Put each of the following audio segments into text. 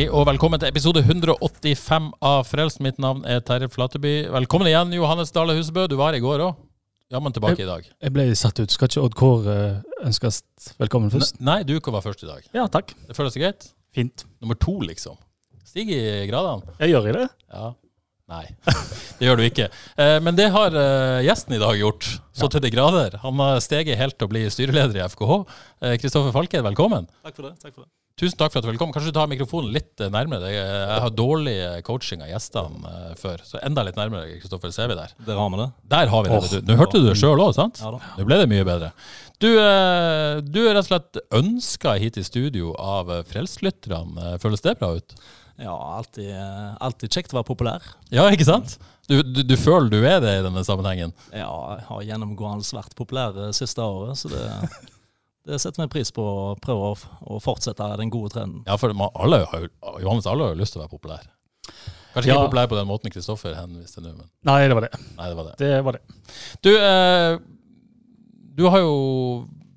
Hei og velkommen til episode 185 av Frelst. Mitt navn er Terje Flateby. Velkommen igjen, Johannes Dale Husebø. Du var her i går òg. Jammen tilbake i dag. Jeg ble satt ut. Skal ikke Odd Kåre eh, ønskes velkommen først? Nei, du kan være først i dag. Ja, takk. Det føles greit? Fint. Nummer to, liksom. Stig i gradene. Jeg gjør i det. Ja. Nei, det gjør du ikke. Eh, Men det har eh, gjesten i dag gjort, så til de grader. Han har steget helt til å bli styreleder i FKH. Kristoffer Falke, velkommen. Takk for det. takk for det. Tusen takk for at du kom. Kanskje du tar mikrofonen litt eh, nærmere. deg. jeg har dårlig eh, coaching av gjestene eh, før, så enda litt nærmere, Kristoffer, ser vi der. Der har vi det. Der har vi det. Oh. Nå hørte du det sjøl òg, sant? Ja da. Nå ble det mye bedre. Du, du er rett og slett ønska hit i studio av eh, Føles det bra ut? Ja, alltid, alltid kjekt å være populær. Ja, ikke sant? Du, du, du føler du er det i denne sammenhengen? Ja, jeg har gjennomgående vært populær siste året, så det, det setter vi pris på å prøve å, fortsette den gode trenden. Ja, for man, alle har jo, Johannes, alle har jo lyst til å være populær. Kanskje Ja. ikke populær på den måten Kristoffer henviste nå, men Nei, det var det. nei, det var det. Det var det. Du, eh, du har jo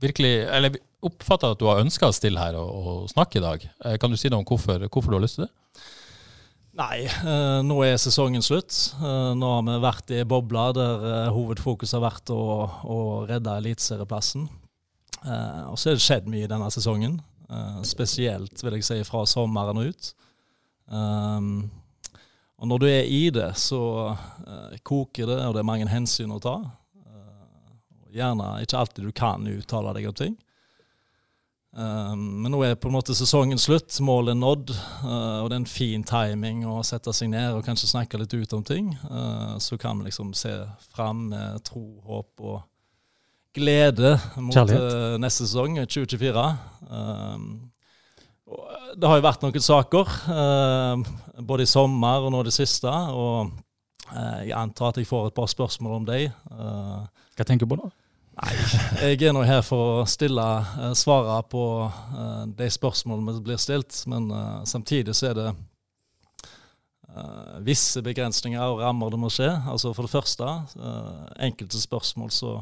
virkelig Eller oppfatta at du har ønska å stille her og, og snakke i dag. Eh, kan du si noe om hvorfor, hvorfor du har lyst til det? Nei, eh, nå er sesongen slutt. Eh, nå har vi vært i ei boble der eh, hovedfokus har vært å, å redde eliteserieplassen. Eh, og så er det skjedd mye denne sesongen. Uh, spesielt vil jeg si fra sommeren og ut. Um, og når du er i det, så uh, koker det, og det er mange hensyn å ta. Gjerne ikke alltid du kan uttale deg om ting. Um, men nå er på en måte sesongen slutt, målet er nådd, og det er en fin timing å sette seg ned og kanskje snakke litt ut om ting. Så kan vi liksom se fram med tro, håp og glede mot Kjærlighet. eh, neste sesong, 2024. Um, eh, det har jo vært noen saker, eh, både i sommer og nå det siste. Og eh, jeg antar at jeg får et par spørsmål om dem. Hva tenker du på da? Nei, jeg er nå her for å stille, eh, svare på eh, de spørsmålene som blir stilt, men eh, samtidig så er det eh, visse begrensninger og rammer det må skje. Altså For det første, eh, enkelte spørsmål så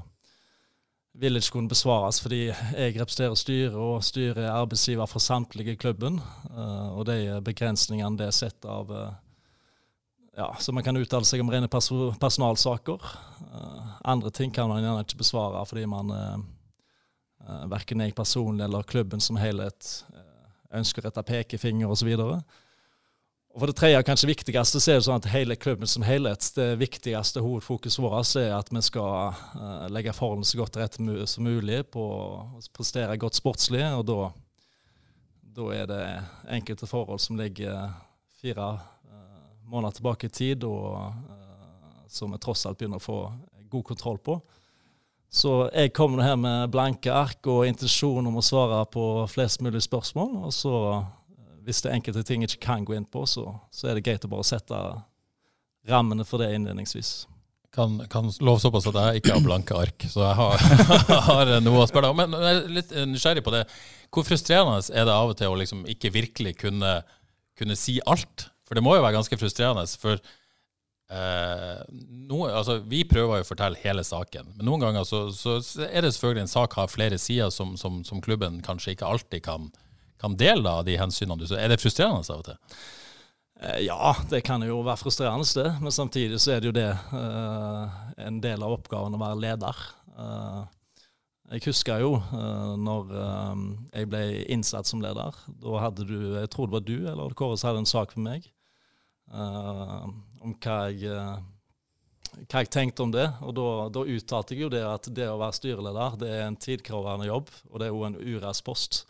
vil ikke kunne besvares fordi jeg representerer styret, og styret er arbeidsgiver for samtlige i klubben. eh, og de begrensningene det er sett av eh, ja, Så man kan uttale seg om rene perso personalsaker. Eh, andre ting kan man gjerne ikke besvare fordi man verken jeg personlig eller klubben som helhet ønsker å rette pekefinger osv. Og for det tredje, kanskje viktigste, så er det sånn at hele klubben som helhet, det viktigste hovedfokuset vårt er at vi skal uh, legge forholdene så godt til rette som mulig på å prestere godt sportslig. Og da, da er det enkelte forhold som ligger fire uh, måneder tilbake i tid, og uh, som vi tross alt begynner å få god kontroll på. Så jeg nå her med blanke ark og intensjon om å svare på flest mulig spørsmål. Og så, hvis det er enkelte ting jeg ikke kan gå inn på, så, så er det greit å bare sette rammene for det innledningsvis. Kan, kan love såpass at jeg ikke har blanke ark, så jeg har, har noe å spørre om. Men jeg er litt nysgjerrig på det. Hvor frustrerende er det av og til å liksom ikke virkelig kunne, kunne si alt? For det må jo være ganske frustrerende. For eh, noe, altså, vi prøver jo å fortelle hele saken, men noen ganger så, så er det selvfølgelig en sak har flere sider som, som, som klubben kanskje ikke alltid kan, kan dele av de hensynene du ser. Er det frustrerende av og til? Eh, Ja, det kan jo være frustrerende, det. Men samtidig så er det jo det eh, en del av oppgaven å være leder. Eh, jeg husker jo uh, når eh, jeg ble innsatt som leder. Da hadde du, jeg tror det var du eller Kåre som hadde en sak med meg eh, om hva jeg, eh, hva jeg tenkte om det. Og da, da uttalte jeg jo det at det å være styreleder det er en tidkrevende jobb, og det er jo en uraspost.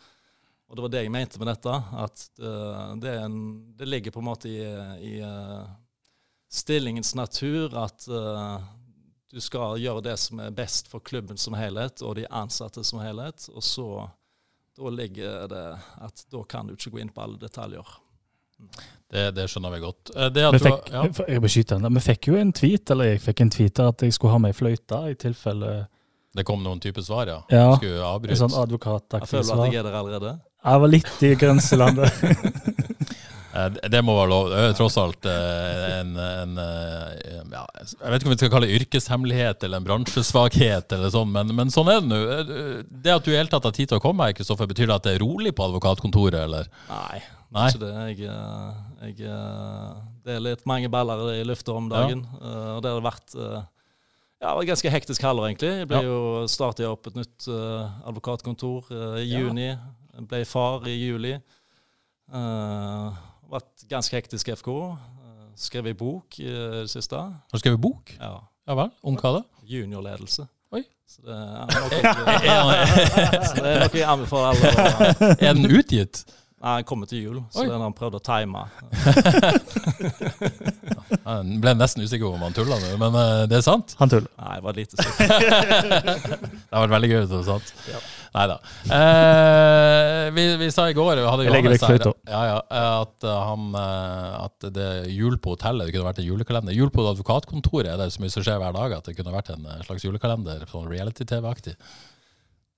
Og det var det jeg mente med dette. At eh, det, er en, det ligger på en måte i, i eh, stillingens natur at uh, du skal gjøre det som er best for klubben som helhet og de ansatte som helhet. Og så da ligger det at da kan du ikke gå inn på alle detaljer. Det, det skjønner vi godt. Eh, vi, fikk, ja. jeg den, vi fikk jo en tweet, eller jeg fikk en tweet der at jeg skulle ha med fløyte i tilfelle Det kom noen type svar, ja? ja skulle avbryte? Sånn advokataktig svar. Jeg føler at jeg er der allerede. Jeg var litt i grenselandet. Eh, det må være lov. Det er tross alt eh, en, en, eh, ja, Jeg vet ikke om vi skal kalle det yrkeshemmelighet eller en bransjesvakhet, eller sånn, men, men sånn er det nå. Det at du i hele tatt har tid til å komme, Kristoffer, betyr det at det er rolig på advokatkontoret, eller? Nei, Nei. ikke det. Jeg, jeg, det er litt mange baller i lufta om dagen. Ja. Og det har vært ja, det var ganske hektisk halvår, egentlig. Jeg ble ja. jo startet opp et nytt advokatkontor i juni. Ble far i juli. Uh, vært ganske hektisk FK. Uh, skrevet bok i det siste. Har du skrevet bok? Ja. ja vel? Om hva da? Juniorledelse. Oi. Så det er noe, så det er noe jeg anbefaler alle. Er den utgitt? Nei, han kommer til jul, så Oi. den har han prøvd å time. Jeg ble nesten usikker på om han tulla nå, men uh, det er sant? Han tuller. Nei, det var lite sikkert. det har vært veldig gøy hvis det var sant. Ja. Nei da. Eh, vi, vi, sa i går hadde Jeg legger vekk fløyta. Ja, ja, at, han, eh, at det jul på hotellet det kunne vært en julekalender. Jul på advokatkontoret er det så mye som skjer hver dag at det kunne vært en eh, slags julekalender. Sånn reality-TV-aktig.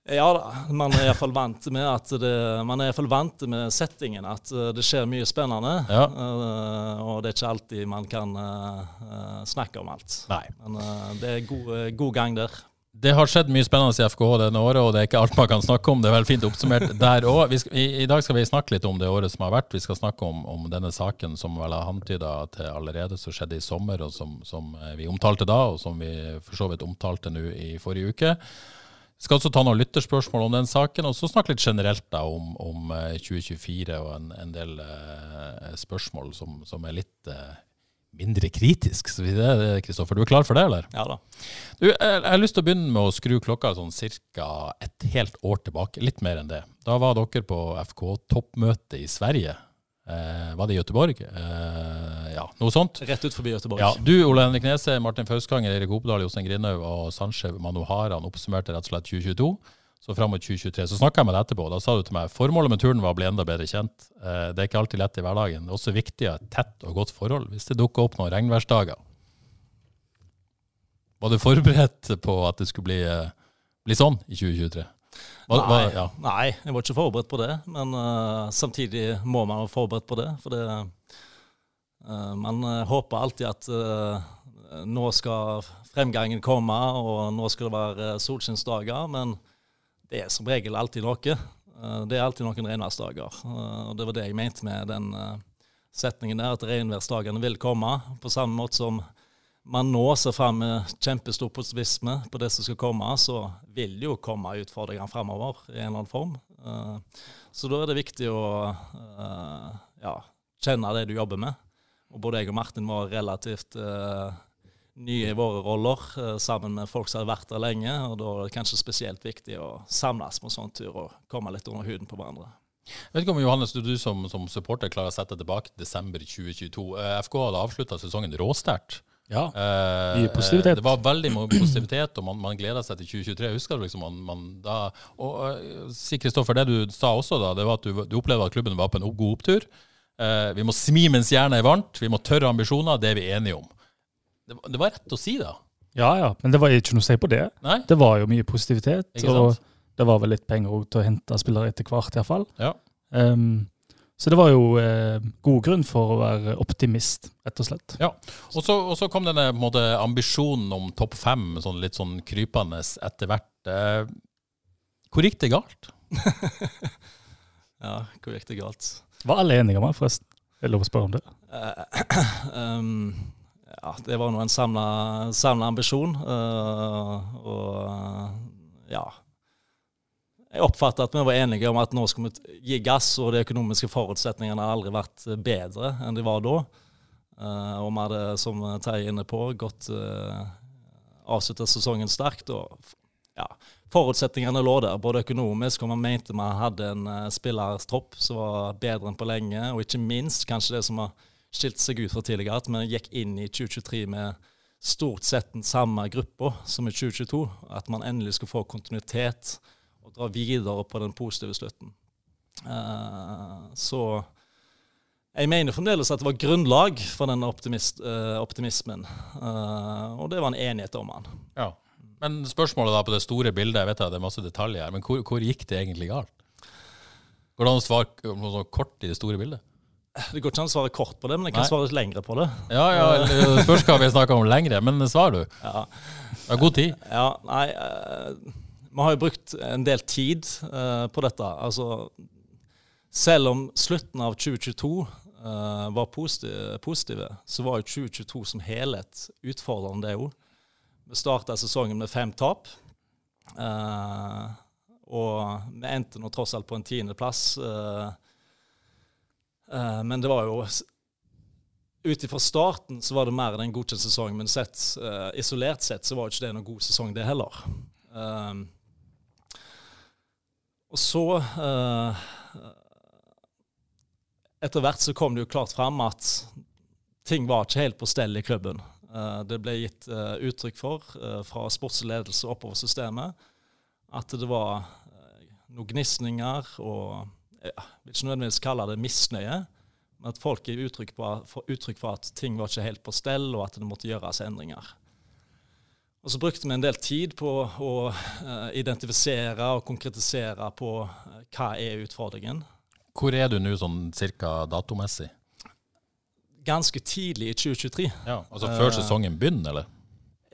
Ja da, man er iallfall vant med at det, man er vant med settingen. At eh, det skjer mye spennende. Ja. Uh, og det er ikke alltid man kan uh, snakke om alt. Nei. Men uh, det er god, god gang der. Det har skjedd mye spennende i FKH denne året, og det er ikke alt man kan snakke om. Det er vel fint oppsummert der òg. I, I, dag skal vi snakke litt om det året som har vært. Vi skal snakke om, om denne saken som vel har antyda til allerede som skjedde i sommer, og som, som, vi omtalte da, og som vi for så vidt omtalte nå i forrige uke. Vi skal også ta noen lytterspørsmål om den saken, og så snakke litt generelt da om, om 2024 eh, og en, en del eh, spørsmål som, som, er litt eh, mindre kritisk. Kristoffer, du er klar for det, eller? Ja da. Du, jeg, jeg, har lyst til å begynne med å skru klokka sånn ca. et helt år tilbake. Litt mer enn det. Da var dere på FK-toppmøte i Sverige. Eh, var det i Göteborg? Eh, ja, noe sånt. Rett ut forbi Göteborg. Ja, du, Ole Henrik Nese, Martin Fauskanger, Erik Opedal, Jostein Grindhaug og Sanchev Manoharan oppsummerte rett og slett 2022. Så fram mot 2023 så snakka jeg med deg etterpå. Da sa du til meg formålet med turen var å bli enda bedre kjent. Eh, det er ikke alltid lett i hverdagen. Det er også viktig å ha et tett og godt forhold hvis det dukker opp noen regnværsdager. Var du forberedt på at det skulle bli, eh, bli sånn i 2023? Var, nei, ja. nei, jeg var ikke forberedt på det. Men uh, samtidig må man være forberedt på det. For det, uh, man håper alltid at uh, nå skal fremgangen komme, og nå skal det være solskinnsdager. Men det er som regel alltid noe. Eh, det er alltid noen regnværsdager. Eh, og det var det jeg mente med den eh, setningen der, at regnværsdagene vil komme. På samme måte som man nå ser fram med kjempestor positivisme på det som skal komme, så vil det jo komme utfordringer fremover i en eller annen form. Så da er det viktig å ja, kjenne det du jobber med. Og både jeg og Martin var relativt nye i våre roller, eh, sammen med folk som har vært der lenge. og Da er det kanskje spesielt viktig å samles på en sånn tur og komme litt under huden på hverandre. Jeg vet ikke om Johannes, du, du som, som, supporter klarer å sette tilbake til desember 2022. Eh, FK hadde avslutta sesongen råsterkt. Ja, eh, mye positivitet. Det var veldig mye positivitet, og man, man gleda seg til 2023. Jeg husker liksom man, man da og uh, Si, Kristoffer, det du sa også, da, det var at du, du opplevde at klubben var på en god opptur. Uh, vi må smi mens jernet er varmt, vi må tørre ambisjoner, det er vi enige om. Det var, det var, rett å si, da. Ja, ja, men det var ikke noe å si på det. Nei? Det var jo mye positivitet, og det var vel litt penger til å hente spillere etter hvert, iallfall. Ja. Um, så det var jo eh, god grunn for å være optimist, rett og slett. Ja, Og så, kom denne måte, ambisjonen om topp fem sånn, litt sånn krypende etter hvert. Eh, hvor gikk det galt? ja, hvor gikk det galt? Var alle enige om det, forresten? Er det lov å spørre om det? Uh, um, ja, det var nå en samla ambisjon. Uh, og ja Jeg oppfattet at vi var enige om at nå skal vi gi gass, og de økonomiske forutsetningene har aldri vært bedre enn de var da. Uh, og vi hadde, som Terje er inne på, gått uh, avslutta sesongen sterkt. og ja, Forutsetningene lå der, både økonomisk og man mente vi hadde en uh, spillertropp som var bedre enn på lenge. Og ikke minst kanskje det som har skilt seg ut fra tidligere, at vi gikk inn i 2023 med stort sett den samme gruppa som i 2022. At man endelig skulle få kontinuitet og dra videre på den positive slutten. Uh, så jeg mener fremdeles at det var grunnlag for den optimist, uh, optimismen, uh, og det var en enighet om han. Ja. Men spørsmålet da på det store bildet, jeg vet at det er masse detaljer her, men hvor, hvor gikk det egentlig galt? Går det an å svare kort i det store bildet? Det går ikke an å svare kort på det, men jeg kan Nei. svare litt lengre på det. Ja, ja, Spørs hva vi snakker om lengre, men svar du. Ja. Det er god tid. Ja, nei, vi har jo brukt en del tid på dette. Altså, selv om slutten av 2022 uh, var positive, positive, så var jo 2022 som helhet utfordrende, det òg. Vi starta sesongen med fem tap. Uh, og vi endte nå tross alt på en tiendeplass. Uh, uh, men det var jo Ut ifra starten så var det mer enn en godkjent sesong, men sett, uh, isolert sett så var det ikke det noen god sesong, det heller. Og så etter hvert så kom det jo klart fram at ting var ikke helt på stell i klubben. Eh, det ble gitt eh, uttrykk for eh, fra sportsledelse oppover systemet at det var noen gnisninger og jeg vil ikke nødvendigvis kalle det misnøye, men at folk gir uttrykk, uttrykk for at ting var ikke helt på stell, og at det måtte gjøres endringer. Og Så brukte vi en del tid på å identifisere og konkretisere på hva er utfordringen. Hvor er du nå sånn cirka datomessig? Ganske tidlig i 2023. Ja, Altså før uh, sesongen begynner, eller?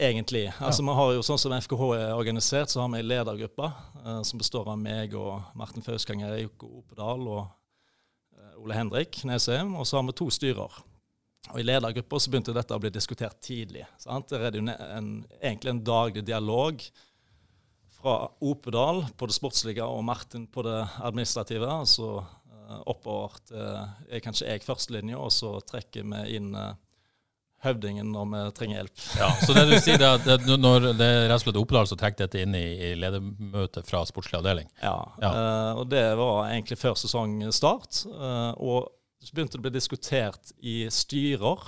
Egentlig. Altså ja. vi har jo Sånn som FKH er organisert, så har vi ei ledergruppe uh, som består av meg og Martin Fauskanger, Joko Opedal og Ole Hendrik Nesheim. Og så har vi to styrer. Og I ledergruppa så begynte dette å bli diskutert tidlig. Sant? Det er jo en, egentlig en daglig dialog fra Opedal på det sportslige og Martin på det administrative. altså Eh, oppover til er kanskje jeg førstelinja, og så trekker vi inn eh, høvdingen når vi trenger hjelp. Ja, Så det du sier er at når det er rett og slett Opedal som trekker dette inn i, i ledermøtet fra sportslig avdeling? Ja, ja. Uh, og det var egentlig før sesongstart. Uh, og så begynte det å bli diskutert i styrer,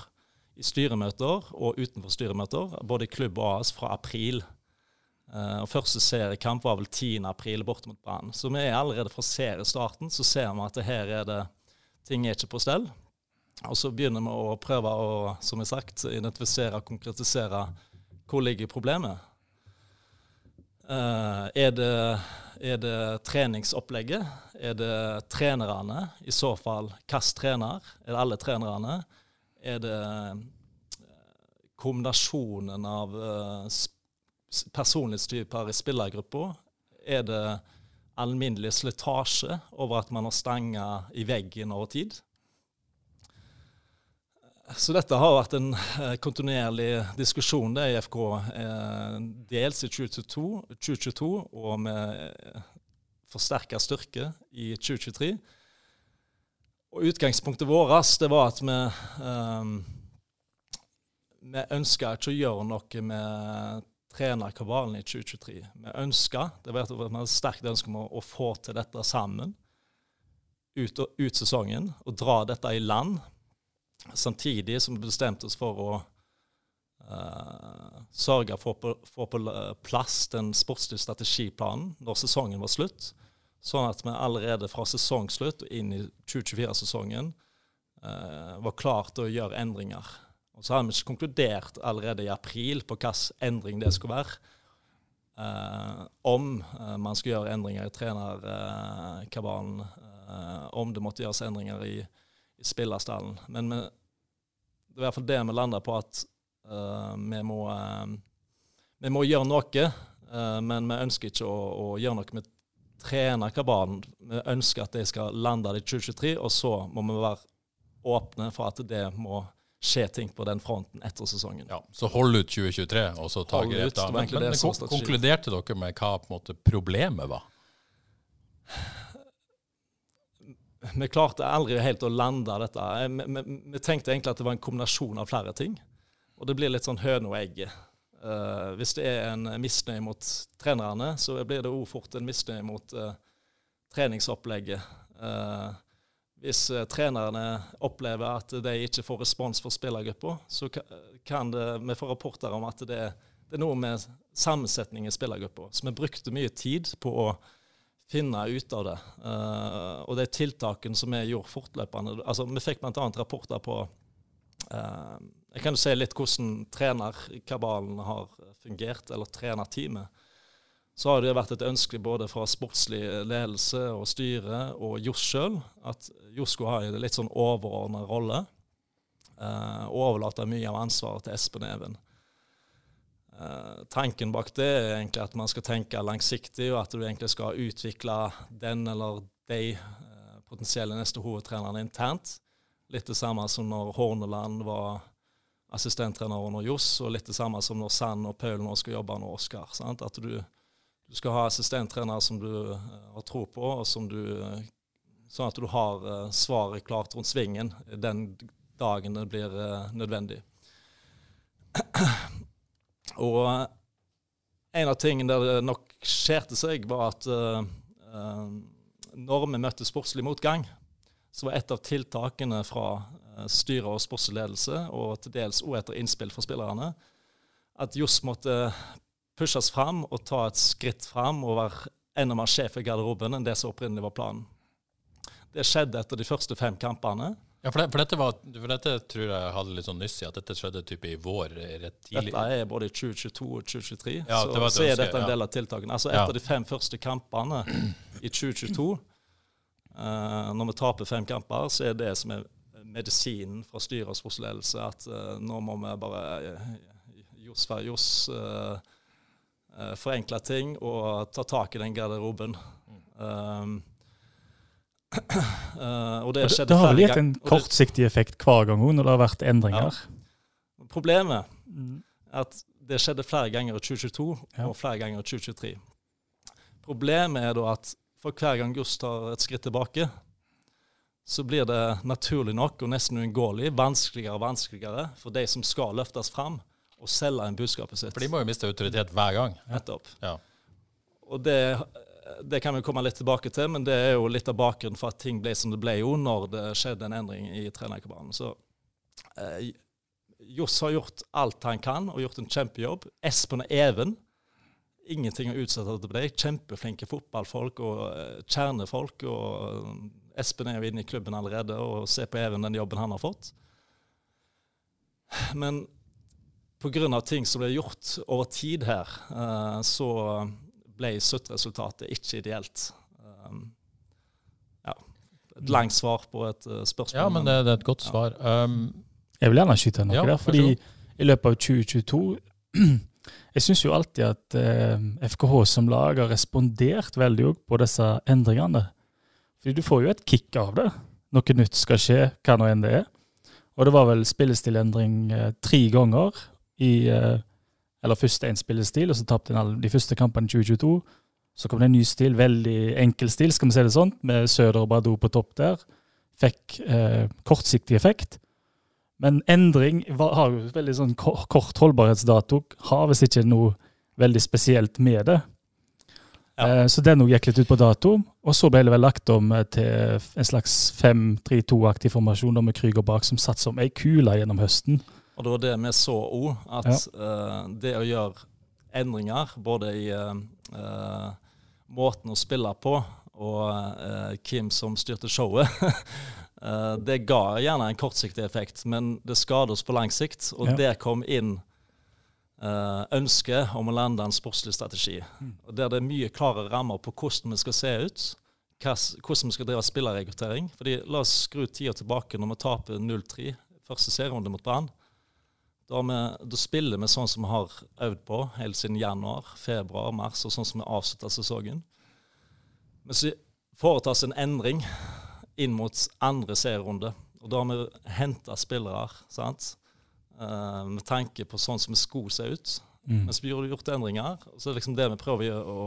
i styremøter og utenfor styremøter, både i klubb og AS, fra april. Uh, og Første seriekamp var vel 10. april borte mot Brann. Så vi er allerede fra seriestarten så ser vi at det her er det, ting er ikke på stell. Og så begynner vi å prøve å som jeg sagt, identifisere og konkretisere hvor ligger problemet. Uh, er, det, er det treningsopplegget? Er det trenerne? I så fall hvilken trener? Er det alle trenerne? Er det eh, kombinasjonen av uh, personlighetstyper i spillergruppa? Er det alminnelig slitasje over at man har stanga i veggen over tid? Så dette har vært en eh, kontinuerlig diskusjon det i FK, eh, dels i 2022, 2022 og med eh, forsterka styrke i 2023. Og Utgangspunktet vårt det var at vi um, vi ønska ikke å gjøre noe med trenerkabalen i 2023. Vi ønska, det var et sterkt ønske om å, å, få til dette sammen ut, ut sesongen, og dra dette i land. Samtidig som vi bestemte oss for å uh, sørge for å få på plass den sportslige strategiplanen når sesongen var slutt. Sånn at vi allerede fra sesongslutt og inn i 2024-sesongen uh, eh, var klart til å gjøre endringer. Og så hadde vi ikke konkludert allerede i april på hvilken endring det skulle være. Uh, om uh, man skulle gjøre endringer i trenerkabalen, om det måtte gjøres endringer i, i spillerstallen. Men vi, det er i hvert fall det vi lander på, at vi må, vi, må, gjøre noe. men vi ønsker ikke å, å gjøre noe med trenerkabalen. Vi ønsker at de skal lande i 2023, og så må vi være åpne for at det må skje ting på den fronten etter sesongen. Ja, Så hold ut 2023, og så ta grep da. Men, men konkluderte dere med hva måte problemet var? Vi klarte aldri helt å lande dette. Vi, vi, vi, tenkte egentlig at det var en kombinasjon av flere ting. Og det blir litt sånn høne og egg. Uh, hvis det er en misnøye mot trenerne, så blir det òg fort en misnøye mot uh, treningsopplegget. Uh, hvis eh, trenerne opplever at de ikke får respons for spillergruppa, så kan det, vi få rapporter om at det, det er noe med sammensetning i spillergruppa. Så vi brukte mye tid på å finne ut av det. Uh, og de tiltakene som vi gjorde fortløpende altså Vi fikk bl.a. rapporter på uh, Jeg kan jo se litt hvordan trenerkabalen har fungert, eller trenerteamet så har det vært et ønske både fra sportslig ledelse og styre og Johs sjøl at Johs skulle ha en litt sånn overordna rolle. Uh, og overlate mye av ansvaret til Espen Even. Eh, tanken bak det er egentlig at man skal tenke langsiktig, og at du egentlig skal utvikle den eller de eh, potensielle neste hovedtrenerne internt. Litt det samme som når Horneland var assistenttrener under Johs, og litt det samme som når Sand og Paul nå skal jobbe under Oskar. At du du skal ha assistenttrenere som du uh, har tro på, og som du, sånn at du har svaret klart rundt svingen den dagen det blir nødvendig. Og en av tingene der det nok skjærte seg, var at når vi møtte sportslig motgang, så var et av tiltakene fra styret og sportslig ledelse, og til dels òg etter innspill fra spillerne, at Johs måtte pushes fram og ta et skritt fram og være enda mer sjef i garderoben enn det som opprinnelig var planen. Det skjedde etter de første fem kampene. Ja, for, det, for, dette var, for, dette tror jeg hadde litt sånn nyss i, at dette skjedde type i vår rett tidlig. Dette er både i 2022 og 2023, ja, så, så er dette en del av tiltakene. Altså Etter ja. de fem første kampene i 2022, uh, eh, når vi taper fem kamper, så er det som er medisinen fra styret og sportsledelse, at uh, nå må vi bare Johs være Johs. Uh, forenkle ting og ta tak i den garderoben. Um, uh, og det skjedde Det har vel gitt en kortsiktig effekt hver gang når det har vært endringer? Ja. Problemet mm. er at det skjedde flere ganger i 2022 ja. og flere ganger i 2023. Problemet er da at for hver gang Gust tar et skritt tilbake, så blir det naturlig nok og nesten uunngåelig vanskeligere og vanskeligere for de som skal løftes fram, å selge en budskapet sitt. For de må jo miste autoritet hver gang. Nettopp. Ja. Og det, det, kan vi komme litt tilbake til, men det er jo litt av bakgrunnen for at ting ble som det ble jo når det skjedde en endring i trenerkabalen. Så eh, Johs har gjort alt han kan og gjort en kjempejobb. Espen og Even ingenting å utsette til deg. Kjempeflinke fotballfolk og eh, kjernefolk. og eh, Espen er jo inne i klubben allerede og ser på Even den jobben han har fått. Men pga. ting som ble gjort over tid her, uh, så ble sluttresultatet ikke ideelt. Um, ja. Et langt svar på et uh, spørsmål. Ja, men det, det er et godt svar. Um, jeg vil gjerne skyte noe ja, der, fordi i løpet av 2022 Jeg syns jo alltid at uh, FKH som lag har respondert veldig på disse endringene. Fordi du får jo et kick av det. Noe nytt skal skje, hva nå enn det er. Og det var vel spillestilendring eh, tre ganger i eh, Eller først én spillestil, og så tapte en de første kampene i 2022. Så kom det en ny stil, veldig enkel stil, skal vi si det sånn, med Søder og Badou på topp der. Fikk eh, kortsiktig effekt. Men endring var, har jo veldig sånn kort holdbarhetsdato. Har visst ikke noe veldig spesielt med det. Ja. Eh, så den gikk litt ut på dato. Og så ble det vel lagt om eh, til en slags 5-3-2-aktig formasjon med Krüger bak, som satt som ei kule gjennom høsten. Og det var det vi så òg, at ja. uh, det å gjøre endringer både i uh, måten å spille på og uh, Kim som styrte showet, det ga gjerne en kortsiktig effekt, men det skader oss på lang sikt. Og ja. der kom inn ønsket om å lande en sportslig strategi. Mm. Der det er mye klare rammer på hvordan vi skal se ut, hvordan vi skal drive spillerrekruttering. Fordi La oss skru tida tilbake når vi taper 0-3 første serierunde mot Brann. Da, vi, da, spiller vi sånn som vi har øvd på helt siden januar, februar, mars, og sånn som vi avslutta sesongen. Men så foretas en endring inn mot andre serierunde, og da har vi henta spillere sant? Uh, med tanke på sånn som vi skulle se ut. Mm. Mens vi har gjort endringer. så er det liksom det vi prøver å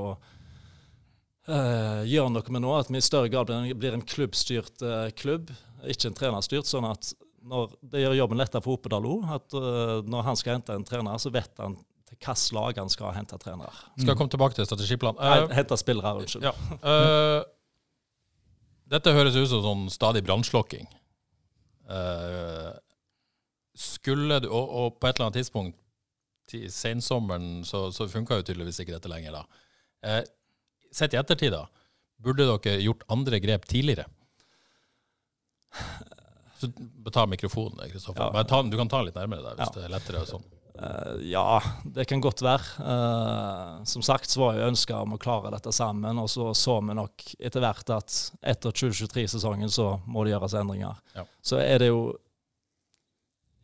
uh, gjøre noe med nå, at vi i større grad blir en, blir en klubbstyrt uh, klubb, ikke en trenerstyrt. sånn at når det gjør jobben lettere for Oppedalo. At uh, når han skal hente en trener, så vet han til hvilket lag han skal hente trener. Skal jeg komme tilbake til strategiplan? Uh, hente spillere, unnskyld. Ja. Uh, Dette høres ut som sånn stadig brannslokking. Uh, skulle du, og, og, på et eller annet tidspunkt til sensommeren så, så funka jo tydeligvis ikke dette lenger, da. Uh, sett i ettertid, da. Burde dere gjort andre grep tidligere? Så Ta mikrofonen, Kristoffer. Ja. Du kan ta litt nærmere der hvis ja. det er lettere. og sånn. Uh, ja, det kan godt være. Uh, som sagt så var jeg ønska om å klare dette sammen, og så så vi nok etter hvert at etter 2023-sesongen så må det gjøres endringer. Ja. Så er det jo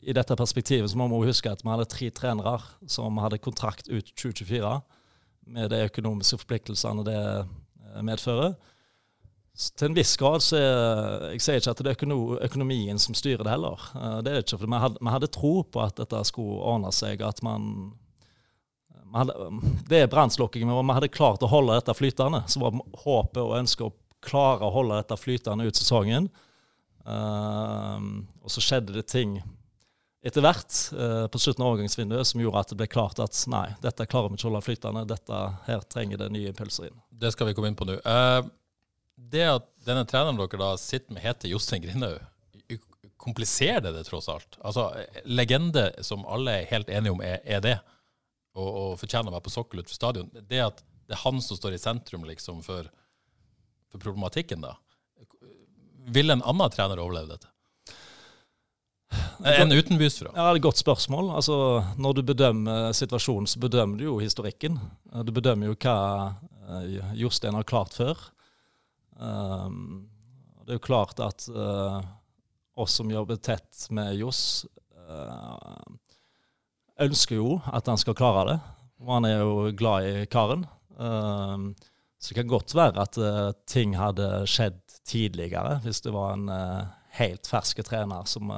I dette perspektivet så må vi huske at vi hadde tre trenere som hadde kontrakt ut 2024, med de økonomiske forpliktelsene det eh, medfører til en viss grad så er, Jeg sier ikke at det er økonomien som styrer det heller. Eh, det er ikke, for vi hadde, vi hadde tro på at dette skulle ordne seg. at man, hadde, Det er brannslukking, men vi hadde klart å holde dette flytende. Så var håpet og ønsket å klare å holde dette flytende ut sesongen. Uh, og så skjedde det ting etter hvert uh, på slutten av overgangsvinduet som gjorde at det ble klart at nei, dette klarer vi ikke å holde flytende. Dette her trenger det nye impulser inn. Det skal vi komme inn på nå. Det at denne treneren dere da sitter med, heter Jostein Grindhaug, kompliserer det det tross alt? Altså, Legende som alle er helt enige om er, er det, og, og, fortjener å være på sokkel utenfor stadion, det at det er han som står i sentrum liksom for, for problematikken, da. Vil en annen trener overleve dette? En utenbysfra? Ja, det er et godt spørsmål. Altså, når du bedømmer situasjonen, så bedømmer du jo historikken. Du bedømmer jo hva eh, Jostein har klart før. Um, det er jo klart at uh, oss som jobber tett med Johs, uh, ønsker jo at han skal klare det. Og han er jo glad i karen. Um, så det kan godt være at uh, ting hadde skjedd tidligere, hvis det var en helt ferske trener som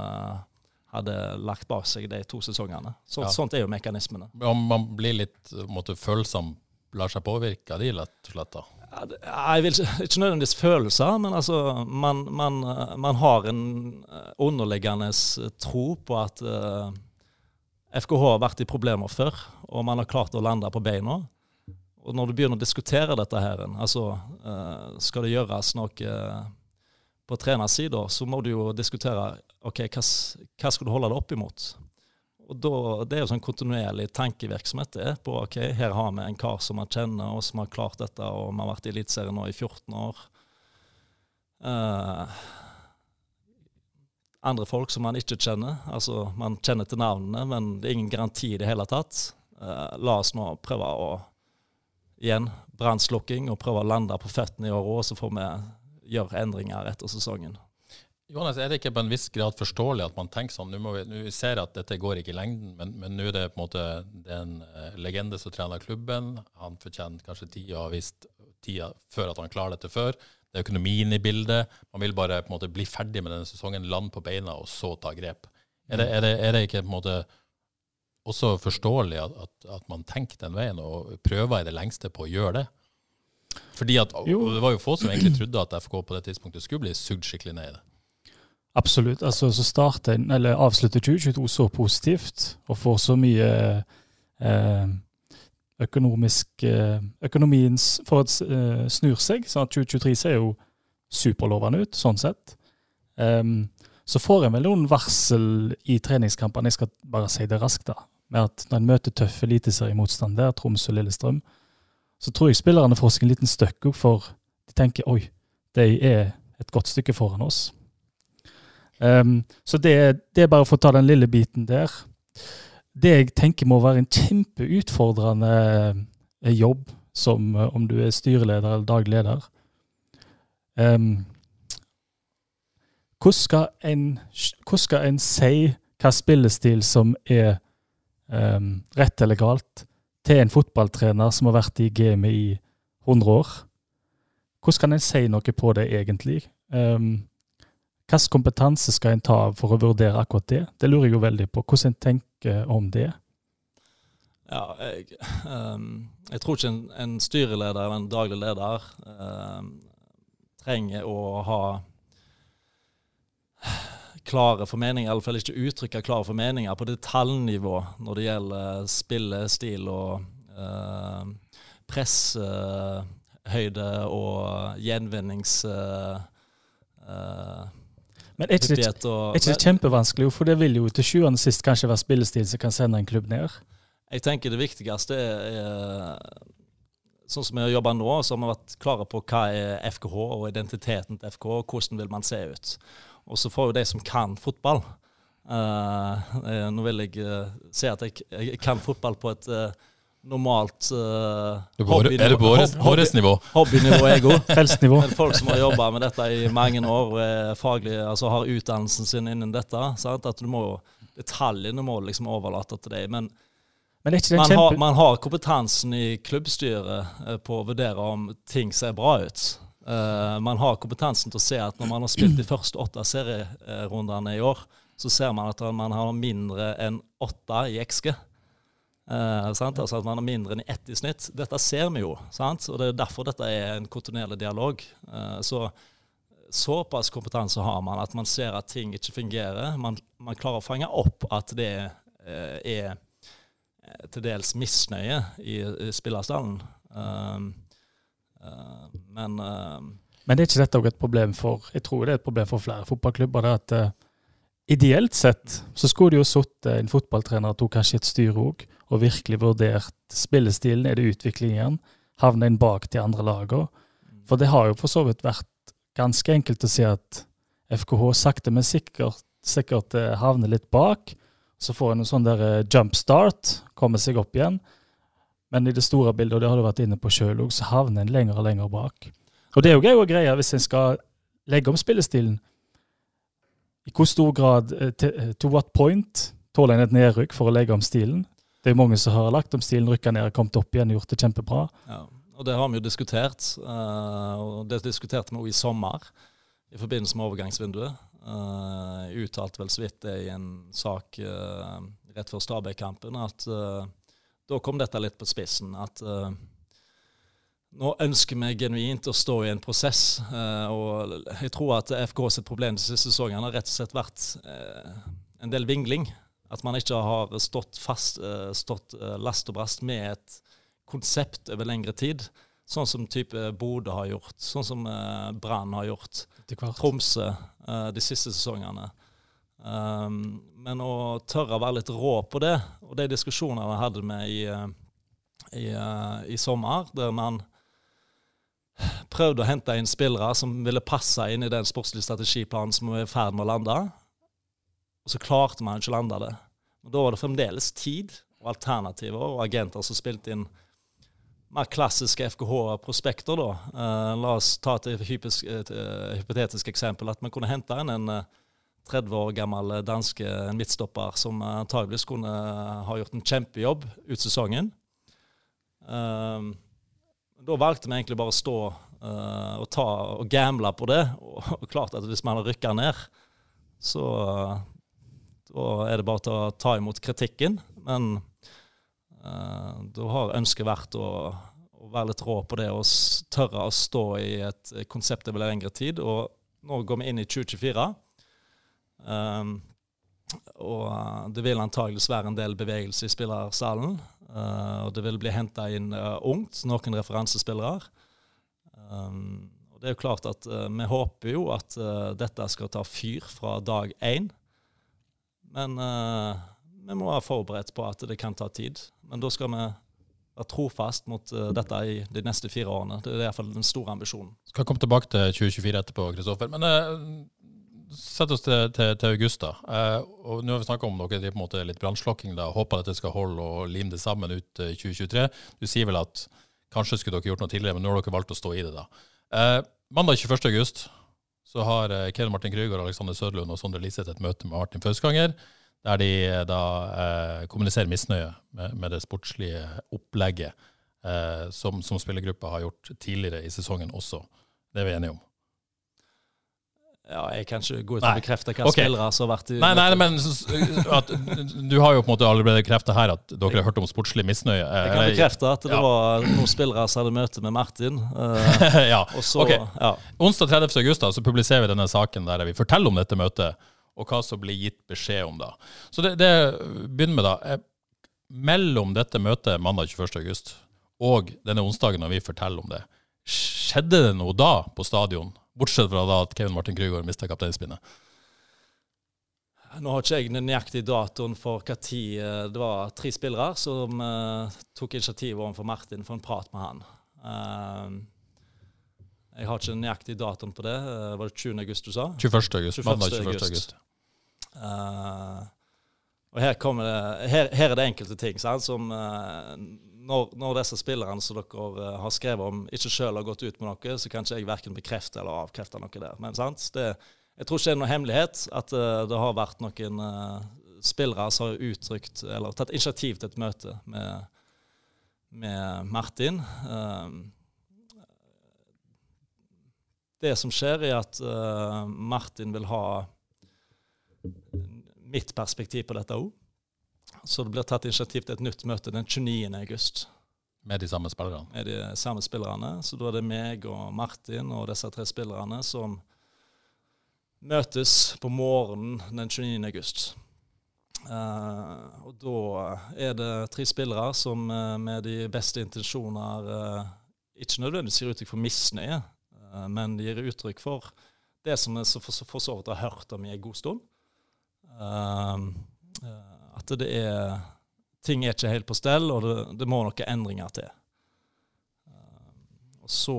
hadde lagt bak seg de to sesongene. Så, ja. Sånt er jo mekanismene. Om man blir litt måtte, følsom, lar seg påvirke av de, rett og slett? da? Jeg vil ikke nødvendigvis følelser, men altså, man, man, man, har en eh, underliggende tro på at uh, eh, FKH har vært i problemer før, og man har klart å lande på beina. Og når du begynner å diskutere dette her, altså uh, skal det gjøres noe på trenersida, så må du jo diskutere ok, hva, hva skal du holde det opp imot. Og da, Det er jo sånn kontinuerlig tankevirksomhet det er på ok, her har vi en kar som man kjenner, og som har klart dette, og vi har vært i Eliteserien nå i 14 år. Uh, andre folk som man ikke kjenner. altså Man kjenner til navnene, men det er ingen garanti i det hele tatt. Uh, la oss nå prøve å igjen brannslukking og prøve å lande på føttene i år og så får vi gjøre endringer etter sesongen. Johannes, er det ikke på en viss grad forståelig at man tenker sånn? Nå, vi, nå ser at dette går ikke i lengden, men, men nå er det på en måte det er en uh, legende som trener klubben. Han fortjener kanskje tida og har vist tida før at han klarer dette før. Det er økonomien i bildet. Man vil bare på en måte bli ferdig med denne sesongen, lande på beina og så ta grep. Er det, er det, er det ikke på en måte også forståelig at, at, at, man tenker den veien og prøver i det lengste på å gjøre det? Fordi at, Det var jo få som egentlig trodde at FK på det tidspunktet skulle bli sugd skikkelig ned i det. Absolutt. altså Så starter eller avslutter 2022 så positivt og får så mye eh, økonomisk eh, Økonomien for å eh, snur seg. sånn at 2023 ser jo superlovende ut, sånn sett. Um, så får en vel noen varsel i treningskampene, jeg skal bare si det raskt, da. Med at når en møter tøff eliteseriemotstand der, Troms og Lillestrøm, så tror jeg spillerne får seg en liten støkk opp, for de tenker oi, de er et godt stykke foran oss. Um, så det, det, er bare for å ta den lille biten der. Det jeg tenker må være en kjempeutfordrende eh, jobb, som eh, om du er styreleder eller daglig leder. Um, hvordan, skal en, hvordan skal en si hva spillestil som er um, rett eller galt, til en fotballtrener som har vært i gamet i 100 år? Hvordan kan en si noe på det, egentlig? Um, Hvilken kompetanse skal en ta for å vurdere akkurat det? Det lurer jeg jo veldig på. Hvordan en tenker om det? Ja, jeg, um, jeg tror ikke en, en, styreleder eller en daglig leder um, trenger å ha klare formeninger, i alle fall ikke uttrykke klare formeninger på detaljnivå når det gjelder spillestil og uh, presshøyde uh, og gjenvinnings... Uh, uh, Men er ikke, det, er ikke det kjempevanskelig, for det vil jo til sjuende og sist kanskje være spillestil som kan sende en klubb ned? Jeg tenker det viktigste er, er Sånn som vi jobba nå, så har vi vært klare på hva er FKH og identiteten til FKH, og hvordan vil man se ut. Og så får jo de som kan fotball uh, Nå vil jeg uh, si at jeg, jeg, kan fotball på et uh, normalt uh, hobbynivå. Er det på årets nivå? Hobbynivå er Felsnivå. Folk som har jobba med dette i mange år og er faglig, altså har utdannelsen sin innen dette, sant? at du må, detaljene må liksom overlate til deg. Men men man, har, man, har, kompetansen i klubbstyret eh, på å vurdere om ting ser bra ut. Uh, man har kompetansen til å se at når man har spilt de første åtte serierundene i år, så ser man at man har mindre enn åtte i XG. Uh, altså at man har mindre enn ett i snitt. Dette ser vi jo, sant? og det er derfor dette er en kontinuerlig dialog. Eh, så Såpass kompetanse har man at man ser at ting ikke fungerer. Man, man klarer å fange opp at det er Eh, til dels misnøye i, i spillerstallen. Um, uh, men uh, Men er ikke dette også et problem for Jeg tror det er et problem for flere fotballklubber. det at Ideelt sett så skulle det jo sittet en fotballtrener og tok kanskje et styre òg, og virkelig vurdert spillestilen, er det utviklingen, havner inn bak de andre lagene. For det har jo for så vidt vært ganske enkelt å si at FKH sakte, men sikkert, sikkert havner litt bak. Så får en en sånn der eh, jump start, kommer seg opp igjen. Men i det store bildet, og det har du vært inne på sjøl òg, så havner en lenger og lenger bak. Og det er jo greia hvis en skal legge om spillestilen. I hvor stor grad, eh, eh, to what point, tåler en et nedrykk for å legge om stilen? Det er mange som har lagt om stilen, rykka ned, kommet opp igjen og gjort det kjempebra. Ja, og det har vi jo diskutert. og Det diskuterte vi òg i sommer i forbindelse med overgangsvinduet. Uh, uttalte vel så vidt det i en sak uh, rett før Stabæk-kampen, at da kom dette litt på spissen. At nå ønsker vi genuint å stå i en prosess. og jeg tror at FK sitt problem de siste sesongene har rett og slett vært en del vingling. At man ikke har stått fast, stått last og brast med et konsept over lengre tid. Sånn som type Bodø har gjort, sånn som Brann har gjort. Tromsø de siste sesongene. Um, men å tørre å være litt rå på det, og de diskusjonene vi hadde med i, i, i, sommer, der man prøvde å hente inn spillere som ville passe inn i den sportslige strategiplanen som vi er i ferd med å lande, og så klarte man ikke å lande det. Men da var det fremdeles tid og alternativer og agenter som spilte inn mer klassiske FKH-prospekter, da. Uh, la oss ta et, hypisk, et, et, hypotetisk eksempel. At man kunne hente inn en 30 eh, år gammel danske midtstopper som antageligvis kunne ha gjort en kjempejobb ut sesongen. Uh, da valgte vi egentlig bare å stå uh, og, ta, og gamble på det. Og, og klart at hvis man hadde rykka ned, så da er det bare til å ta imot kritikken. Men Eh, da har ønsket vært å, å, være litt rå på det og tørre å stå i et konsept over lengre tid. Og nå går vi inn i 2024. Eh, og det vil antageligvis være en del bevegelse i spillersalen. Uh, og det vil bli henta inn uh, ungt, noen referansespillere. Um, og det er jo klart at uh, Vi håper jo at dette skal ta fyr fra dag én. Men vi må være forberedt på at det kan ta tid. Men da skal vi være trofast mot uh, dette i de neste fire årene. Det er iallfall den store ambisjonen. Skal komme tilbake til 2024 etterpå, Kristoffer. Men uh, sett oss til, til, til august. da. Uh, og Nå har vi snakka om dere på en måte litt brannslokking. Håper at det skal holde og lime det sammen ut i 2023. Du sier vel at kanskje skulle dere gjort noe tidligere, men nå har dere valgt å stå i det. da. mandag 21. august så har Kjell Martin Krüger, Alexander Sørlund og Sondre Liseth et møte med Martin Fauskanger der de eh, da eh, kommuniserer misnøye med, med, det sportslige opplegget eh, som, som spillergruppa har gjort tidligere i sesongen også. Det er vi enige om. Ja, jeg kan ikke gå ut og bekrefte hva okay. spillere som har vært i Nei, nei, men at, Du har jo på en måte allerede bekreftet her at dere har hørt om sportslig misnøye. Jeg kan bekrefte at det ja. var noen spillere som hadde møte med Martin. Uh, ja, så, ok. Ja. Onsdag 30. august da, så publiserer vi denne saken der vi forteller om dette møtet og hva som blir gitt beskjed om da. Så det, det begynner med da. Eh, mellom dette møtet mandag 21. august og denne onsdagen når vi forteller om det, skjedde det noe da på stadion Bortsett fra da at Kevin Martin Krygård mista kapteinspinnet. Nå har ikke jeg den nøyaktige datoen for hva tid eh, det var tre spillere som uh, tok initiativ overfor Martin for en prat med han. Uh, jeg har ikke den nøyaktige datoen på det. Uh, var det 20. august du sa? 21. august. Mandag 21. august. og her, det, her, her, er det enkelte ting sant, som når, når, disse spillerne som dere har skrevet om, ikke selv har gått ut med noe, så kan ikke jeg verken bekrefte eller avkrefte noe der. Men sant, det jeg tror ikke det er noe hemmelighet at uh, det har vært noen uh, spillere som har uttrykt eller tatt initiativ til et møte med, med Martin. Uh, det som skjer, er at Martin vil ha mitt perspektiv på dette òg. Så det blir tatt initiativ til et nytt møte den 29. august. Med de samme spillerne? Med de samme spillerne. Så da er det meg og Martin og disse tre spillerne som møtes på morgenen den 29. august. Uh, og da er det tre spillere som uh, med de beste intensjoner uh, ikke nødvendigvis gir uttrykk for misnøye, men de gir uttrykk for det som vi for, for så vidt har hørt om i en god stund. At det er Ting er ikke helt på stell, og det, det må noen endringer til. og så